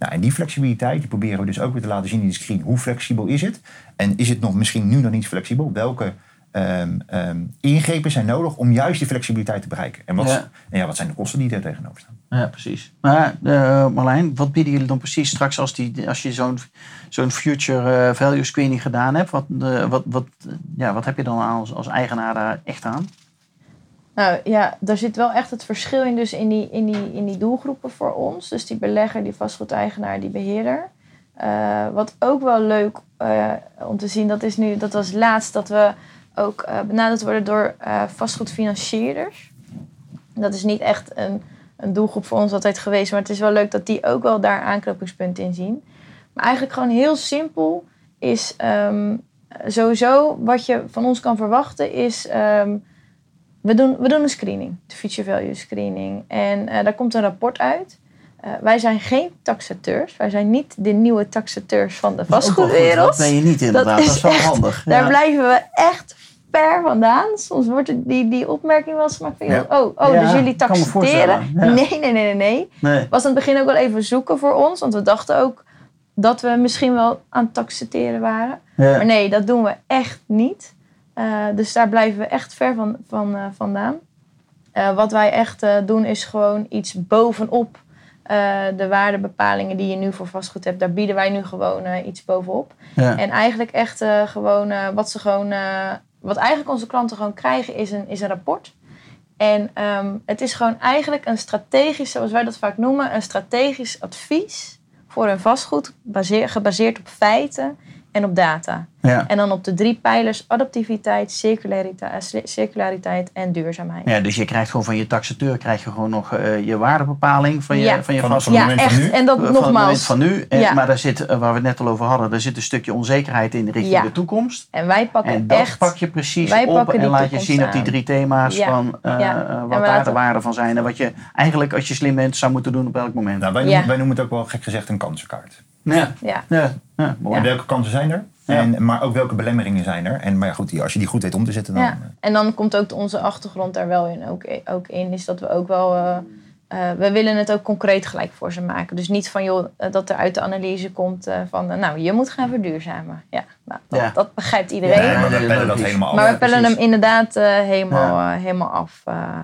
Nou, en die flexibiliteit die proberen we dus ook weer te laten zien in de screen. Hoe flexibel is het? En is het nog misschien nu nog niet flexibel? Welke ehm, ehm, ingrepen zijn nodig om juist die flexibiliteit te bereiken? En wat, Ja. en ja, wat zijn de kosten die daar tegenover staan? Ja, precies. Maar eh, Marlijn, wat bieden jullie dan precies straks als, die, als je zo'n zo'n future eh, value screening gedaan hebt? Wat, eh, wat, wat, ja, wat heb je dan als, als eigenaar daar echt aan? Nou ja, daar zit wel echt het verschil in, dus in die, in die, in die doelgroepen voor ons. Dus die belegger, die vastgoedeigenaar, die beheerder. Eh, wat ook wel leuk eh, om te zien, dat is nu, dat was laatst dat we ook eh, benaderd worden door vastgoedfinancierders. Dat is niet echt een, een doelgroep voor ons altijd geweest, maar het is wel leuk dat die ook wel daar aanknopingspunten in zien. Maar eigenlijk gewoon heel simpel is ehm, sowieso wat je van ons kan verwachten is ehm, we doen, we doen een screening, de future value screening. En eh, daar komt een rapport uit. Eh, wij zijn geen taxateurs. Wij zijn niet de nieuwe taxateurs van de vastgoedwereld. Dat ben je niet inderdaad. Dat is, is wel echt- handig. Daar Ja. blijven we echt ver vandaan. Soms wordt die, die opmerking wel eens gemaakt van... Ja. Oh, oh Ja, dus jullie taxateren? Nee, nee, nee, nee, nee. Nee. Was aan het begin ook wel even zoeken voor ons. Want we dachten ook dat we misschien wel aan het taxateren waren. Maar nee, dat doen we echt niet. Eh, dus daar blijven we echt ver van, van, eh, vandaan. Eh, wat wij echt doen is gewoon iets bovenop de waardebepalingen die je nu voor vastgoed hebt. Daar bieden wij nu gewoon iets bovenop. Ja. En eigenlijk echt gewoon wat ze gewoon, wat eigenlijk onze klanten gewoon krijgen is een, is een rapport. En ehm, het is gewoon eigenlijk een strategisch, zoals wij dat vaak noemen, een strategisch advies voor hun vastgoed, baseer, gebaseerd op feiten en op data. Ja. En dan op de drie pijlers adaptiviteit, circulariteit, eh, circulariteit en duurzaamheid. Ja, dus je krijgt gewoon van je taxateur krijg je gewoon nog eh, je waardebepaling van je, Ja. van je Van- vastgoed. van het Ja, moment van echt. nu? En dat van het moment nogmaals. van nu. En, Ja. Maar daar zit, eh, waar we het net al over hadden, daar zit een stukje onzekerheid in richting Ja. de toekomst. En wij pakken En dat echt. pak je precies wij op en laat je zien op die aan. drie thema's Ja. van eh, Ja. eh, En wat daar de waarden van zijn. En wat je eigenlijk, als je slim bent, zou moeten doen op elk moment. Nou, wij, Ja. noemen, wij noemen het ook wel gek gezegd een kansenkaart. Ja, Ja. ja, ja mooi. En welke kansen zijn er? Ja. En, maar ook welke belemmeringen zijn er? En, maar ja, goed, die- als je die goed weet om te zetten, dan... Ja. En dan komt ook onze achtergrond daar wel in, ook, ook in. Is dat we ook wel. eh, eh, we willen het ook concreet gelijk voor ze maken. Dus niet van joh, eh, dat er uit de analyse komt eh, van. eh, nou, je moet gaan verduurzamen. Ja, nou, dat, Ja. dat begrijpt iedereen. Maar we pellen dat helemaal af. maar we pellen hem inderdaad eh, helemaal, eh, helemaal af. eh,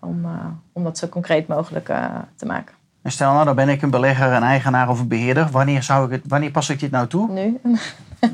om, eh, om dat zo concreet mogelijk eh, te maken. En stel nou, dan ben ik een belegger, een eigenaar of een beheerder. Wanneer, zou ik het, wanneer pas ik dit nou toe? Nu.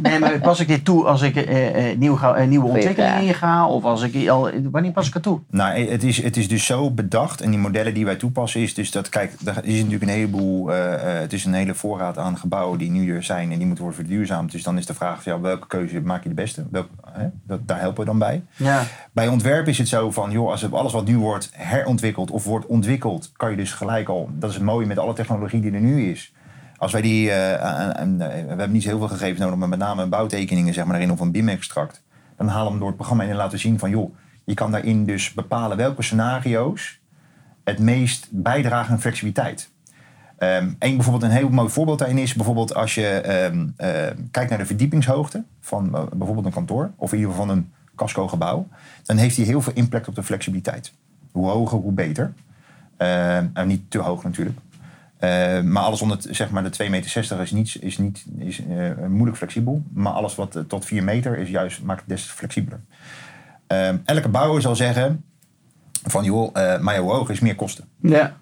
Nee, maar pas ik dit toe als ik eh, eh, nieuw ga, een nieuwe Goeie ontwikkeling vraag. inga? Of als ik al, wanneer pas ik het toe? Nou, het is, het is dus zo bedacht en die modellen die wij toepassen is dus dat, kijk, er is natuurlijk een heleboel, eh, eh, het is een hele voorraad aan gebouwen die nu er zijn en die moeten worden verduurzaamd. Dus dan is de vraag, ja, welke keuze maak je de beste? Welk, hè? Dat, daar helpen we dan bij. Ja. Bij ontwerp is het zo van, joh, als alles wat nu wordt herontwikkeld of wordt ontwikkeld, kan je dus gelijk al, dat is het mooie met alle technologie die er nu is. Als wij die, eh, aan- eh, we hebben niet zo heel veel gegevens nodig, maar met name bouwtekeningen zeg maar erin of een BIM-extract. Dan halen we hem door het programma en laten zien van... joh, je kan daarin dus bepalen welke scenario's het meest bijdragen aan flexibiliteit. Eén bijvoorbeeld een heel mooi voorbeeld daarin is bijvoorbeeld als je ehm, eh, kijkt naar de verdiepingshoogte van eh, bijvoorbeeld een kantoor of in ieder geval van een casco-gebouw, dan heeft die heel veel impact op de flexibiliteit. Hoe hoger, hoe beter. Ehm, en niet te hoog natuurlijk. Ehm, maar alles onder zeg maar, de 2,60 meter is, niet, is, niet, is eh, moeilijk flexibel. Maar alles wat eh, tot 4 meter is juist, maakt het des flexibeler. Ehm, elke bouwer zal zeggen van joh, eh maar hoe hoger is meer kosten. Ja.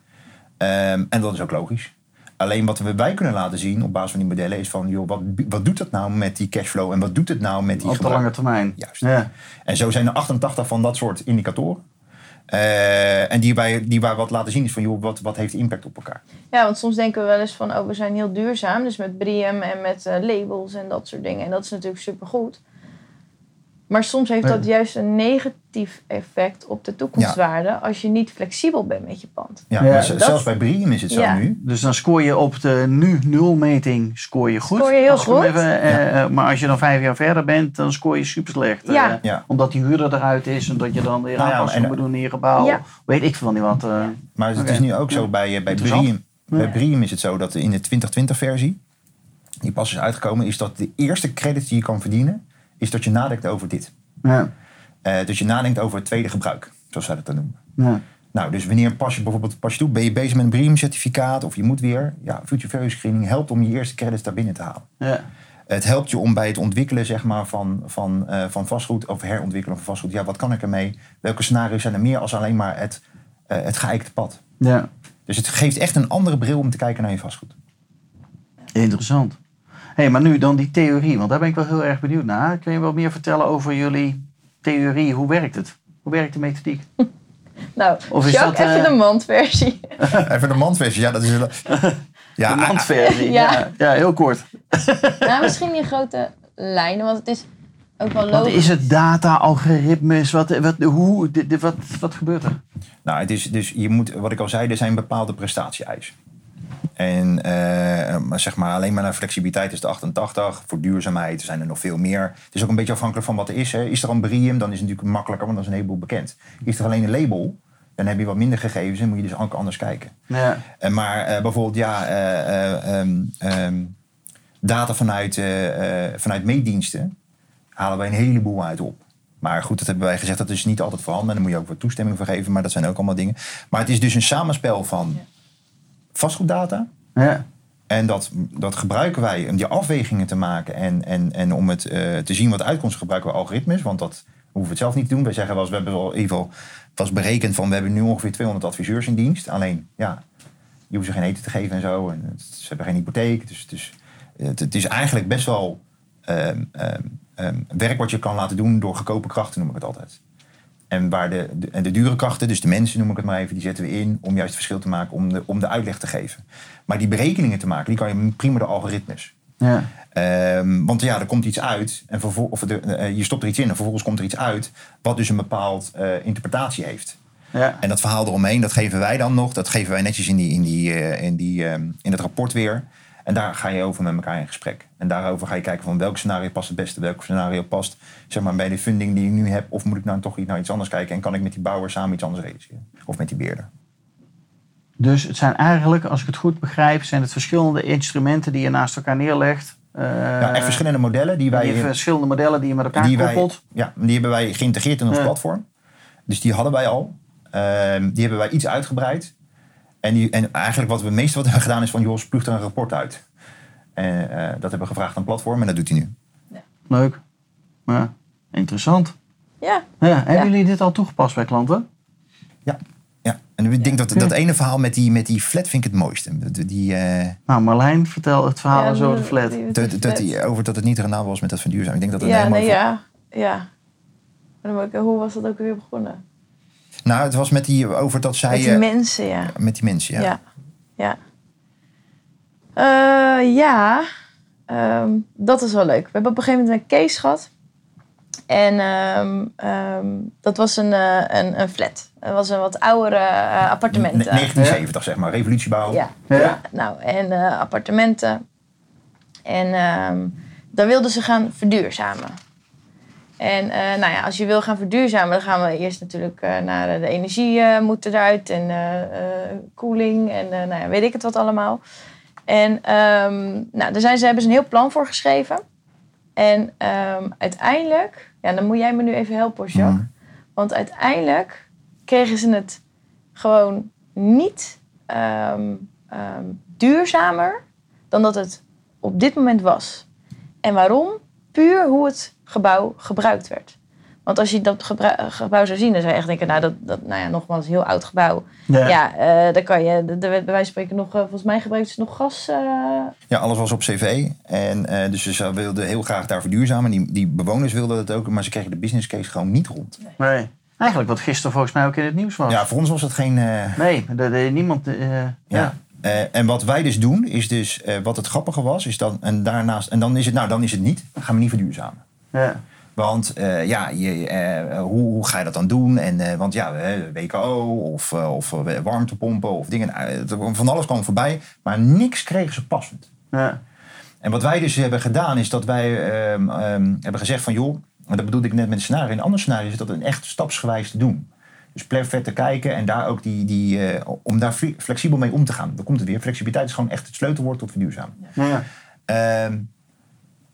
Ehm, en dat is ook logisch. Alleen wat we wij kunnen laten zien op basis van die modellen is van joh, wat, wat doet dat nou met die cashflow en wat doet het nou met die Op de gebruik- lange termijn. Juist. Ja. En zo zijn er 88 van dat soort indicatoren. Eh, en die wij, die wij wat laten zien is van joh, wat, wat heeft impact op elkaar. Ja, want soms denken we wel eens van, oh, we zijn heel duurzaam. Dus met BREEAM en met eh, labels en dat soort dingen. En dat is natuurlijk supergoed. Maar soms heeft dat juist een negatief effect op de toekomstwaarde... als je niet flexibel bent met je pand. Ja, dat- zelfs bij Brium is het zo Ja. nu. Dus dan scoor je op de nu nulmeting scoor je goed. Scoor je heel Als goed. even, eh, eh, maar als je dan vijf jaar verder bent, dan scoor je super slecht. Ja. Eh, Ja. Omdat die huurder eruit is en dat je dan weer Nou ja, aanpassingen en- moet doen in je gebouw. Ja. Weet ik veel niet wat. eh. Maar het is nu ook zo bij, bij. Brium. Bij. Brium is het zo dat in de 2020 versie, die pas is uitgekomen, is dat de eerste credit die je kan verdienen, is dat je nadenkt over dit. Ja. Eh, dus je nadenkt over het tweede gebruik, zoals zij dat dan noemen. Ja. Nou, dus wanneer pas je bijvoorbeeld pas je toe, ben je bezig met een BREEAM-certificaat of je moet weer, ja, Future Value Screening helpt om je eerste credits daar binnen te halen. Ja. Het helpt je om bij het ontwikkelen zeg maar, van, van, eh, van vastgoed of herontwikkelen van vastgoed. Ja, wat kan ik ermee? Welke scenario's zijn er meer als alleen maar het, eh het geëikte pad? ja. Dus het geeft echt een andere bril om te kijken naar je vastgoed. Interessant. Hey, maar nu dan die theorie, want daar ben ik wel heel erg benieuwd naar. Kun je wat meer vertellen over jullie theorie? Hoe werkt het? Hoe werkt de methodiek? *laughs* Nou, Of is dat, eh, even de mandversie. *laughs* Even de mandversie, ja, dat is *laughs* Ja, de mandversie. Ja. Ja. Ja. heel kort. nou, misschien in grote lijnen, want het is ook wel Wat logisch. is het data, algoritmes? Wat, wat, hoe, wat, wat gebeurt er? Nou, het is dus je moet, wat ik al zei, er zijn bepaalde prestatie-eisen. En eh, maar zeg maar, alleen maar naar flexibiliteit is de 88. Voor duurzaamheid zijn er nog veel meer. Het is ook een beetje afhankelijk van wat er is. Hè. Is er een BREEAM, dan is het natuurlijk makkelijker, want dan is een heleboel bekend. Is er alleen een label, dan heb je wat minder gegevens en moet je dus ook anders kijken. Ja. Eh, maar eh, bijvoorbeeld, ja, eh, eh, ehm, ehm, data vanuit, eh, eh, vanuit meetdiensten halen wij een heleboel uit op. Maar goed, dat hebben wij gezegd, dat is niet altijd voorhanden. En daar moet je ook wat toestemming voor geven, maar dat zijn ook allemaal dingen. Maar het is dus een samenspel van vastgoeddata. Ja. En dat, dat gebruiken wij om die afwegingen te maken. En, en, en om het eh, te zien wat de uitkomsten gebruiken we algoritmes. Want dat hoeven we het zelf niet te doen. Wij zeggen wel eens, we hebben wel geval was berekend van we hebben nu ongeveer 200 adviseurs in dienst. Alleen, ja, je hoeft ze geen eten te geven en zo. En het- ze hebben geen hypotheek. Dus, dus het, het is eigenlijk best wel ehm, ehm, ehm, werk wat je kan laten doen door goedkope krachten, noem ik het altijd. En, waar de, de, en de dure krachten, dus de mensen noem ik het maar even, die zetten we in om juist het verschil te maken, om de, om de uitleg te geven. Maar die berekeningen te maken, die kan je prima door algoritmes. Ja. Ehm, want ja, er komt iets uit en of er, eh, je stopt er iets in en vervolgens komt er iets uit wat dus een bepaald eh, interpretatie heeft. Ja. En dat verhaal eromheen, dat geven wij dan nog. Dat geven wij netjes in, die, in, die, eh, in, die, ehm, in het rapport weer. En daar ga je over met elkaar in gesprek. En daarover ga je kijken van welk scenario past het beste. Welk scenario past zeg maar, bij de funding die ik nu heb. Of moet ik nou toch naar iets anders kijken. En kan ik met die bouwer samen iets anders realiseren. Of met die beerder. Dus het zijn eigenlijk, als ik het goed begrijp, zijn het verschillende instrumenten die je naast elkaar neerlegt. Eh, ja, echt verschillende modellen die wij... die verschillende modellen die je met elkaar die, wij koppelt. ja, die hebben wij geïntegreerd in ons platform. Dus die hadden wij al. Ehm, die hebben wij iets uitgebreid. En, die, en eigenlijk wat we het meeste wat hebben gedaan is van... joh, spuug er een rapport uit. En eh, dat hebben we gevraagd aan het platform en dat doet hij nu. Leuk. Ja, interessant. Ja, Ja, hebben jullie dit al toegepast bij klanten? Ja. ja. En ik denk dat dat ene verhaal met die, met die flat vind ik het mooiste. Die, eh, Nou, Marlijn, vertel het verhaal ja, over de die- flat. die- dat, die dat flat. die, over dat het niet rendabel was met dat verduurzamen. Ik denk dat een Ja, mooi nee, ja. ja. Maar dan moet ik- hoe was dat ook weer begonnen? Nou, het was met die, over dat zij... Met die eh, mensen, ja. met die mensen, ja. Ja. Ja. Eh, ja. Ehm, dat is wel leuk. We hebben op een gegeven moment een case gehad. En ehm, ehm, dat was een, eh, een, een flat. Het was een wat oudere eh, appartement. Ne- 1970, zeg maar. Revolutiebouw. Ja. Ja. ja. Nou, en eh, appartementen. En ehm daar wilden ze gaan verduurzamen. En eh, nou ja, als je wil gaan verduurzamen, dan gaan we eerst natuurlijk eh, naar de energie uh, moet eruit en koeling en nou ja, weet ik het wat allemaal. En um, nou, daar zijn ze, hebben ze een heel plan voor geschreven. En um, uiteindelijk, ja, dan moet jij me nu even helpen, Jacques. Mm. Want uiteindelijk kregen ze het gewoon niet um, duurzamer dan dat het op dit moment was. En waarom? Puur hoe het gebouw gebruikt werd. Want als je dat gebouw zou zien, dan zou je echt denken, nou, dat, dat nou ja, nogmaals, een heel oud gebouw. Ja, ja uh, dan kan je, er werd bij wijze van spreken nog, uh, volgens mij gebruikten ze nog gas. Uh... Ja, alles was op cv. En dus ze wilden heel graag daar verduurzamen. Die, die bewoners wilden het ook, maar ze kregen de business case gewoon niet rond. Nee. Eigenlijk wat gisteren volgens mij ook in het nieuws was. Ja, voor ons was het geen... Nee, de, de, niemand... ja. Uh, en wat wij dus doen, is dus, uh, wat het grappige was, is dan, en daarnaast, en dan is het, nou, dan is het niet, dan gaan we niet verduurzamen. Ja. Want uh, ja, je, hoe, hoe, ga je dat dan doen? En, want ja, WKO of, of warmtepompen of dingen, van alles kwam voorbij, maar niks kregen ze passend. Ja. En wat wij dus hebben gedaan, is dat wij ehm, ehm, hebben gezegd van joh, en dat bedoelde ik net met het scenario, een ander scenario is dat een echt stapsgewijs te doen. Dus vet te kijken en daar ook die, die, om daar flexibel mee om te gaan. Dan komt het weer. Flexibiliteit is gewoon echt het sleutelwoord tot verduurzamen. Ja. Uh,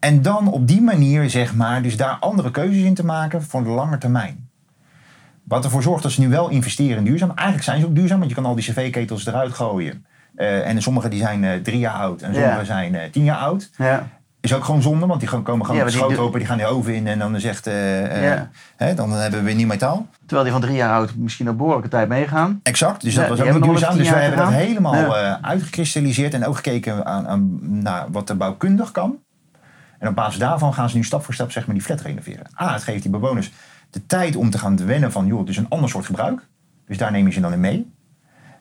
en dan op die manier, zeg maar, dus daar andere keuzes in te maken voor de lange termijn. Wat ervoor zorgt dat ze nu wel investeren in duurzaam. Eigenlijk zijn ze ook duurzaam, want je kan al die cv-ketels eruit gooien. Uh, en sommige die zijn uh, drie jaar oud en sommige zijn uh, tien jaar oud. Ja. Is ook gewoon zonde, want die komen gewoon ja, met schoot open, die gaan de oven in en dan zegt, ja. hè, dan hebben we weer nieuw metaal. Terwijl die van drie jaar oud misschien een behoorlijke tijd meegaan. Exact, dus dat was ook niet duurzaam. Dus wij hebben dat helemaal uitgekristalliseerd en ook gekeken aan, aan naar wat er bouwkundig kan. En op basis daarvan gaan ze nu stap voor stap zeg maar, die flat renoveren. A, het geeft die bewoners de tijd om te gaan wennen van, joh, het is een ander soort gebruik. Dus daar neem je ze dan in mee.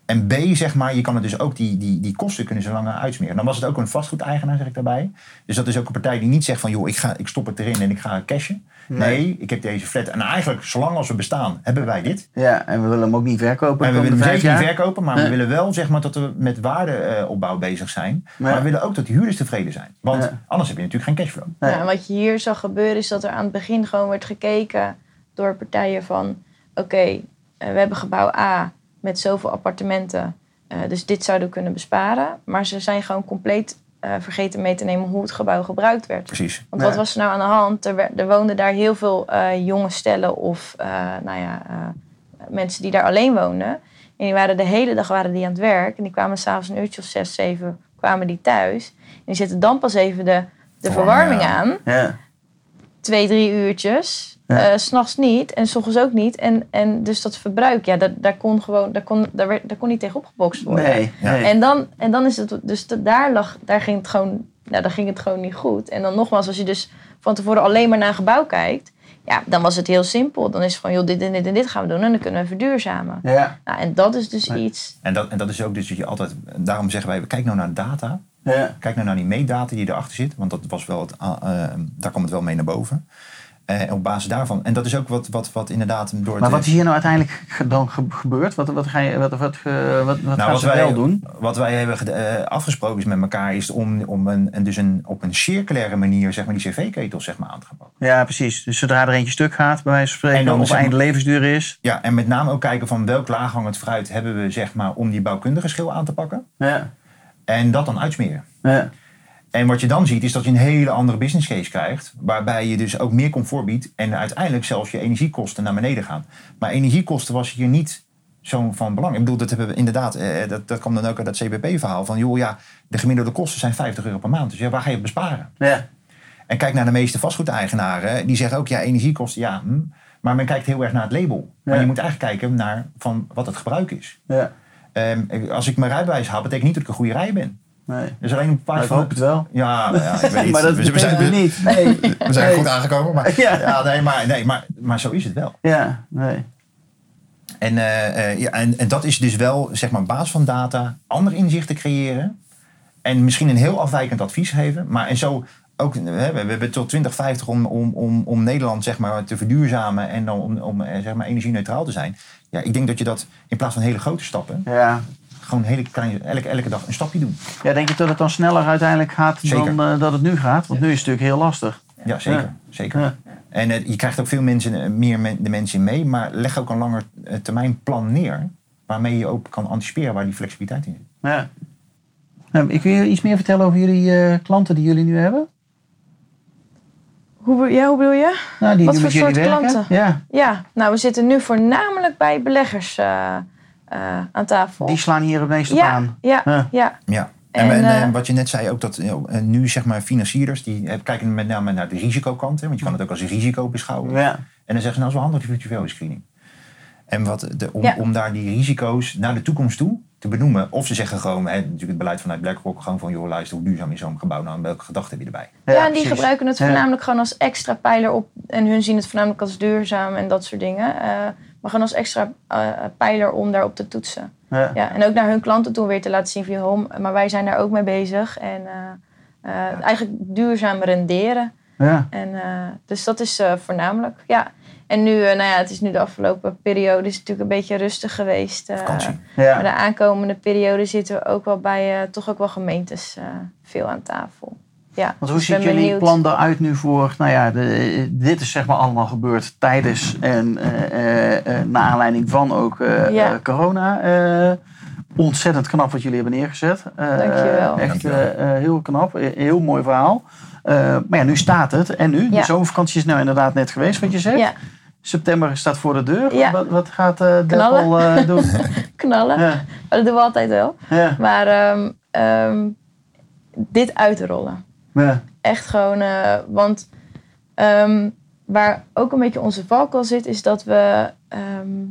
En B, zeg maar, je kan het dus ook die, die, die kosten kunnen ze langer uitsmeren. Dan was het ook een vastgoedeigenaar, zeg ik daarbij. Dus dat is ook een partij die niet zegt van, joh, ik, ga, ik stop het erin en ik ga cashen. Nee. ik heb deze flat. En eigenlijk, zolang als we bestaan, hebben wij dit. Ja, en we willen hem ook niet verkopen. En we willen hem zeker niet verkopen, maar we willen wel zeg maar, dat we met waardeopbouw bezig zijn. Maar we willen ook dat de huurders tevreden zijn. Want anders heb je natuurlijk geen cashflow. Ja, en wat je hier zag gebeuren, is dat er aan het begin gewoon werd gekeken door partijen van... Oké, eh, we hebben gebouw A met zoveel appartementen. Uh, dus dit zouden we kunnen besparen. Maar ze zijn gewoon compleet uh, vergeten mee te nemen hoe het gebouw gebruikt werd. Precies. Want wat was er nou aan de hand? Er, er woonden daar heel veel uh, jonge stellen of nou ja, mensen die daar alleen woonden. En die waren de hele dag waren die aan het werk. En die kwamen s'avonds een uurtje of zes, zeven kwamen die thuis. En die zetten dan pas even de, de verwarming aan. Ja. Twee, drie uurtjes. Ja. Uh, S'nachts niet en s ochtends ook niet. En, en dus dat verbruik, ja, daar, daar kon gewoon, daar kon, daar, werd, daar kon niet tegen opgebokst worden. Nee, En, dan, en dan is het, dus daar lag, daar ging het gewoon, nou, daar ging het gewoon niet goed. En dan nogmaals, als je dus van tevoren alleen maar naar een gebouw kijkt, ja, dan was het heel simpel. Dan is het van, joh, dit en dit en dit gaan we doen en dan kunnen we verduurzamen. Ja. Nou, en dat is dus iets. En dat, en dat is ook dus dat je altijd, daarom zeggen wij, kijk nou naar data. Ja. Kijk nou naar die meetdata die erachter zit, want dat was wel het, uh, daar kwam het wel mee naar boven. Uh, op basis daarvan. En dat is ook wat, wat, wat inderdaad door Maar wat is hier nou uiteindelijk dan gebeurd? Wat, wat, ga je, wat, wat, wat, wat nou, gaan ze wij, wel doen? Wat wij hebben uh, afgesproken is met elkaar... is om, om een, dus een, op een circulaire manier zeg maar, die cv-ketels zeg maar, aan te gaan pakken. Ja, precies. Dus zodra er eentje stuk gaat, bij wijze van spreken... En dan, of einde levensduur is. Ja, en met name ook kijken van welk laaghangend fruit... hebben we zeg maar, om die bouwkundige schil aan te pakken. Ja. En dat dan uitsmeren. Ja. En wat je dan ziet is dat je een hele andere business case krijgt. Waarbij je dus ook meer comfort biedt. En uiteindelijk zelfs je energiekosten naar beneden gaan. Maar energiekosten was hier niet zo van belang. Ik bedoel, dat hebben we inderdaad, eh, dat, dat kwam dan ook uit dat CBP-verhaal. Van joh, ja, de gemiddelde kosten zijn 50 euro per maand. Dus ja, waar ga je besparen? Ja. En kijk naar de meeste vastgoedeigenaren. Die zeggen ook, ja, energiekosten, ja. Hm, maar men kijkt heel erg naar het label. Maar je moet eigenlijk kijken naar van wat het gebruik is. Ja. Um, als ik mijn rijbewijs haal, betekent niet dat ik een goede rij ben. Nee. Dus alleen een paar ik hoop het wel. Ja, ja ik weet *laughs* niet. maar dat we, zijn niet. Nee. we zijn goed aangekomen. Maar, *laughs* ja. nee, maar, nee maar, maar zo is het wel. Ja, nee. En, uh, ja, en, en dat is dus wel, zeg maar, basis van data, andere inzichten creëren. En misschien een heel afwijkend advies geven. Maar en zo ook, we hebben tot 2050 om, om, om, om Nederland zeg maar, te verduurzamen en dan om, om eh, zeg maar, energie-neutraal te zijn. Ja, ik denk dat je dat in plaats van hele grote stappen, ja gewoon hele kleine, elke, elke dag een stapje doen. Ja, denk je dat het dan sneller uiteindelijk gaat dan uh, dat het nu gaat? Want nu is het natuurlijk heel lastig. Ja, zeker. zeker. En eh, je krijgt ook veel mensen, eh, meer men- de mensen in mee. Maar leg ook een langer eh, termijn plan neer. Waarmee je ook kan anticiperen waar die flexibiliteit in zit. Ja. Nou, ik wil je iets meer vertellen over jullie eh, klanten die jullie nu hebben. Hoe, ja, hoe bedoel je? Nou, die Wat voor soort werken. klanten? Ja, Ja, nou we zitten nu voornamelijk bij beleggers eh, eh, aan tafel. die slaan hier het meest op ja, aan. ja, Ja. ja. Ja. En, En, en, eh, eh, wat je net zei ook, dat eh, nu zeg maar financierders, die kijken met name naar de risicokant. Hè, want je kan het ook als risico beschouwen. Ja. En dan zeggen ze, nou is wel handig die virtuele screening. En wat de, om, Ja. om daar die risico's naar de toekomst toe te benoemen. Of ze zeggen gewoon, hè, natuurlijk het beleid vanuit BlackRock, gewoon van joh luister, hoe duurzaam is zo'n gebouw nou en welke gedachten heb je erbij? Ja, en die precies. gebruiken het Ja. voornamelijk gewoon als extra pijler op. En hun zien het voornamelijk als duurzaam en dat soort dingen. Eh, maar gewoon als extra eh, pijler om daarop te toetsen. Ja. Ja, en ook naar hun klanten toe weer te laten zien van... joh, maar wij zijn daar ook mee bezig. En eh, eh, eigenlijk duurzaam renderen. Ja. En, dus dat is voornamelijk, ja. En nu, nou ja, het is nu de afgelopen periode is het natuurlijk een beetje rustig geweest. Vakantie. Ja. maar de aankomende periode zitten we ook wel bij, toch ook wel gemeentes veel aan tafel. Ja, Want hoe dus ziet jullie benieuwd. plan eruit nu voor, nou ja, de, dit is zeg maar allemaal gebeurd tijdens en eh, eh, eh, naar aanleiding van ook Ja. corona. Eh, ontzettend knap wat jullie hebben neergezet. Eh, Dankjewel. Echt Dankjewel. heel knap, heel mooi verhaal. Eh, maar ja, nu staat het. En nu? Ja. De zomervakantie is nou inderdaad net geweest, wat je zegt. Ja, September staat voor de deur. Ja. Wat, wat gaat eh Knallen. Deppel eh, doen? *laughs* knallen. ja, Maar dat doen we altijd wel. ja, Maar ehm, ehm, dit uitrollen. Echt gewoon, eh, want ehm, waar ook een beetje onze valkuil zit, is dat we ehm,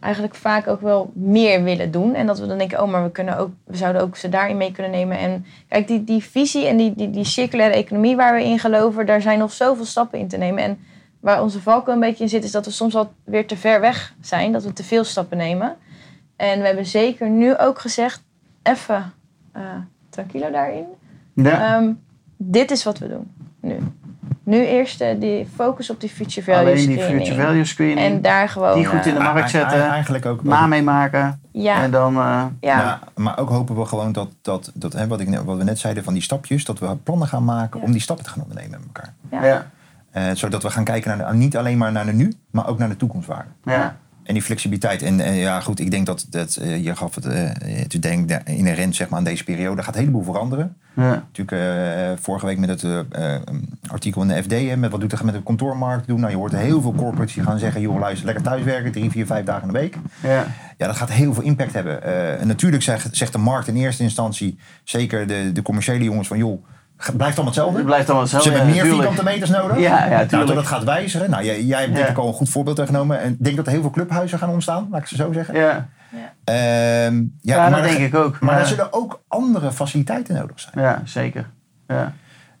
eigenlijk vaak ook wel meer willen doen. En dat we dan denken, oh, maar we, kunnen ook, we zouden ook ze daarin mee kunnen nemen. En kijk, die, die visie en die, die, die circulaire economie waar we in geloven, daar zijn nog zoveel stappen in te nemen. En waar onze valkuil een beetje in zit, is dat we soms al weer te ver weg zijn. Dat we te veel stappen nemen. En we hebben zeker nu ook gezegd, even eh tranquilo daarin. Ja. Ehm, dit is wat we doen nu. Nu eerst eh, die focus op die future value Alleen die screening. future value screening. En daar gewoon... Die goed eh, in de markt Eigen- zetten. Eigenlijk ook. na meemaken. ja, En dan... eh, ja, Ja, maar ook hopen we gewoon dat, dat, dat hè, wat, ik, wat we net zeiden van die stapjes, dat we plannen gaan maken Ja. om die stappen te gaan ondernemen met elkaar. ja. ja. Eh, zodat we gaan kijken naar de, niet alleen maar naar de nu, maar ook naar de toekomstwaarde. ja. En die flexibiliteit. En, en ja, goed, ik denk dat, dat eh, je gaf het eh, te denken inherent zeg maar, aan deze periode. Er gaat een heleboel veranderen. ja. Natuurlijk eh, vorige week met het eh, eh, artikel in de FD, hè, met wat doet het met de kantoormarkt doen. Nou, je hoort heel veel corporates die gaan zeggen, joh luister, lekker thuiswerken, drie, vier, vijf dagen in de week. ja. Ja, dat gaat heel veel impact hebben. Eh, en natuurlijk zegt, zegt de markt in eerste instantie, zeker de, de commerciële jongens van joh, blijft allemaal hetzelfde. Het blijft allemaal Ze hetzelfde. hebben ja, meer tuurlijk. vierkante meters nodig. Ja, ja, nou, tuurlijk. dat dat gaat wijzigen. Nou, jij, jij hebt denk Ja. ik al een goed voorbeeld genomen. En ik denk dat er heel veel clubhuizen gaan ontstaan, laat ik ze zo zeggen. Ja, Ehm, ja, maar dat er- denk ik ook. Maar Ja. er zullen ook andere faciliteiten nodig zijn. Ja, zeker. Ja.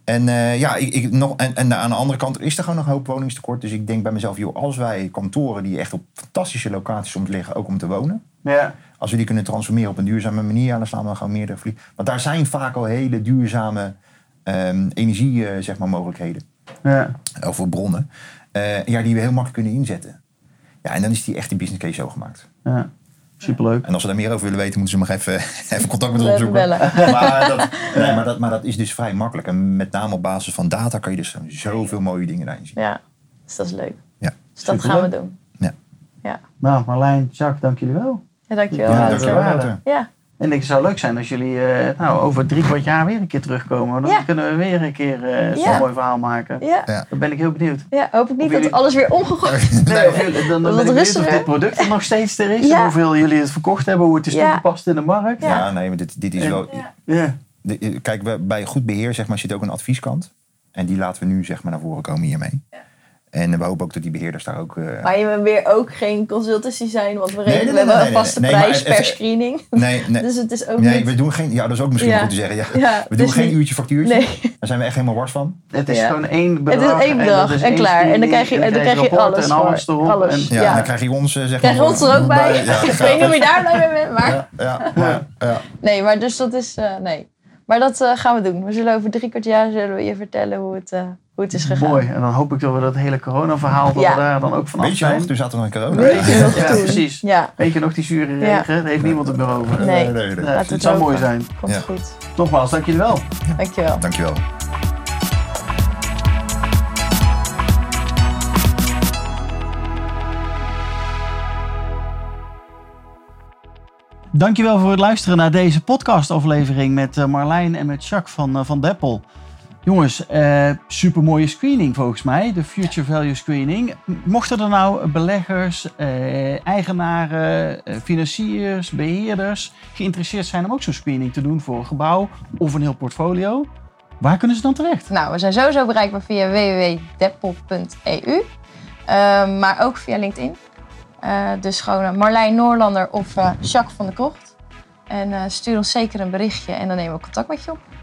En, eh, ja, ik, ik, nog, en, en aan de andere kant is er gewoon nog een hoop woningstekort. Dus ik denk bij mezelf, joh, als wij kantoren die echt op fantastische locaties soms liggen, ook om te wonen. Ja. Als we die kunnen transformeren op een duurzame manier, ja, dan slaan we gewoon meerdere vliegen. Want daar zijn vaak al hele duurzame ehm, energie, eh, zeg maar, mogelijkheden. Ja. Over bronnen. eh, ja, die we heel makkelijk kunnen inzetten. Ja, en dan is die echt die business case zo gemaakt. ja. Superleuk. En als ze daar meer over willen weten, moeten ze nog even, *laughs* even contact met ons bellen. *laughs* Maar dat, nee, maar, dat, maar dat is dus vrij makkelijk. En met name op basis van data kan je dus zoveel mooie dingen daarin zien. Ja, dus dat is leuk. Ja. Dus dat gaan we doen. Nou, Marlijn, Jacques, dank jullie wel. Ja, dankjewel. Ja, Wouter. dankjewel, Wouter. Wouter. Ja, En het zou leuk zijn als jullie eh, nou, over drie kwart jaar weer een keer terugkomen. Dan Ja. kunnen we weer een keer eh, zo'n Ja. mooi verhaal maken. ja. Ja. Dan ben ik heel benieuwd. ja, hoop ik niet dat alles weer omgegooid *laughs* Nee, of jullie- dan, dan Wat ben ik benieuwd of rustiger. dit product er nog steeds er is. Ja. Hoeveel jullie het verkocht hebben. Hoe het is Ja. toegepast in de markt. Ja. Ja, nee, maar dit, dit is wel... Ja. Ja. de- kijk, we- bij goed beheer zeg maar, zit ook een advieskant. En die laten we nu zeg maar, naar voren komen hiermee. En we hopen ook dat die beheerders daar ook... eh, Maar je wil weer ook geen consultancy zijn, want we Nee, rekenen nee, wel nee, een nee, vaste nee, maar prijs het- per het- screening. nee, nee, *laughs* Dus het is ook nee, niet... we doen geen... Ja, dat is ook misschien Ja. goed te zeggen. Ja. Ja, We doen dus geen niet- uurtje factuurtje. Nee. Daar zijn we echt helemaal wars van. Het is Ja. gewoon één Het bedrag. is één dat bedrag is en één klaar. En dan krijg je, en dan krijg je alles en alles voor. erop. Alles. En, Ja, Ja. en dan krijg je ons, eh, zeg Krijg je maar... ons er ook bij? *laughs* Ik weet niet hoe je daar blij mee bent, maar... Ja. Nee, maar dus dat is... eh, nee. Maar dat gaan we doen. We zullen over drie kwart jaar zullen we je vertellen hoe het, eh, het is gegaan. Mooi. En dan hoop ik dat we dat hele corona-verhaal, daar dan ook vanaf Weet je nog, toen zat er nog corona. Weet je nog, ja, precies. Weet je nog die zure regen? Daar heeft niemand het meer over. Nee, nee, het, zou mooi zijn. Komt goed. Nogmaals, dank jullie wel. Dank je wel. Dank je wel. Dankjewel voor het luisteren naar deze podcastaflevering met eh, Marlijn en met Jacques van, eh, van Deppel. Jongens, uh, super mooie screening volgens mij, de Future Value Screening. Mochten er nou beleggers, uh, eigenaren, uh, financiers, beheerders geïnteresseerd zijn om ook zo'n screening te doen voor een gebouw of een heel portfolio, waar kunnen ze dan terecht? Nou, we zijn sowieso bereikbaar via www.deppel.eu, ehm, maar ook via LinkedIn. dus gewoon Marlijn Noorlander of Jacques van der Kocht. En stuur ons zeker een berichtje en dan nemen we contact met je op.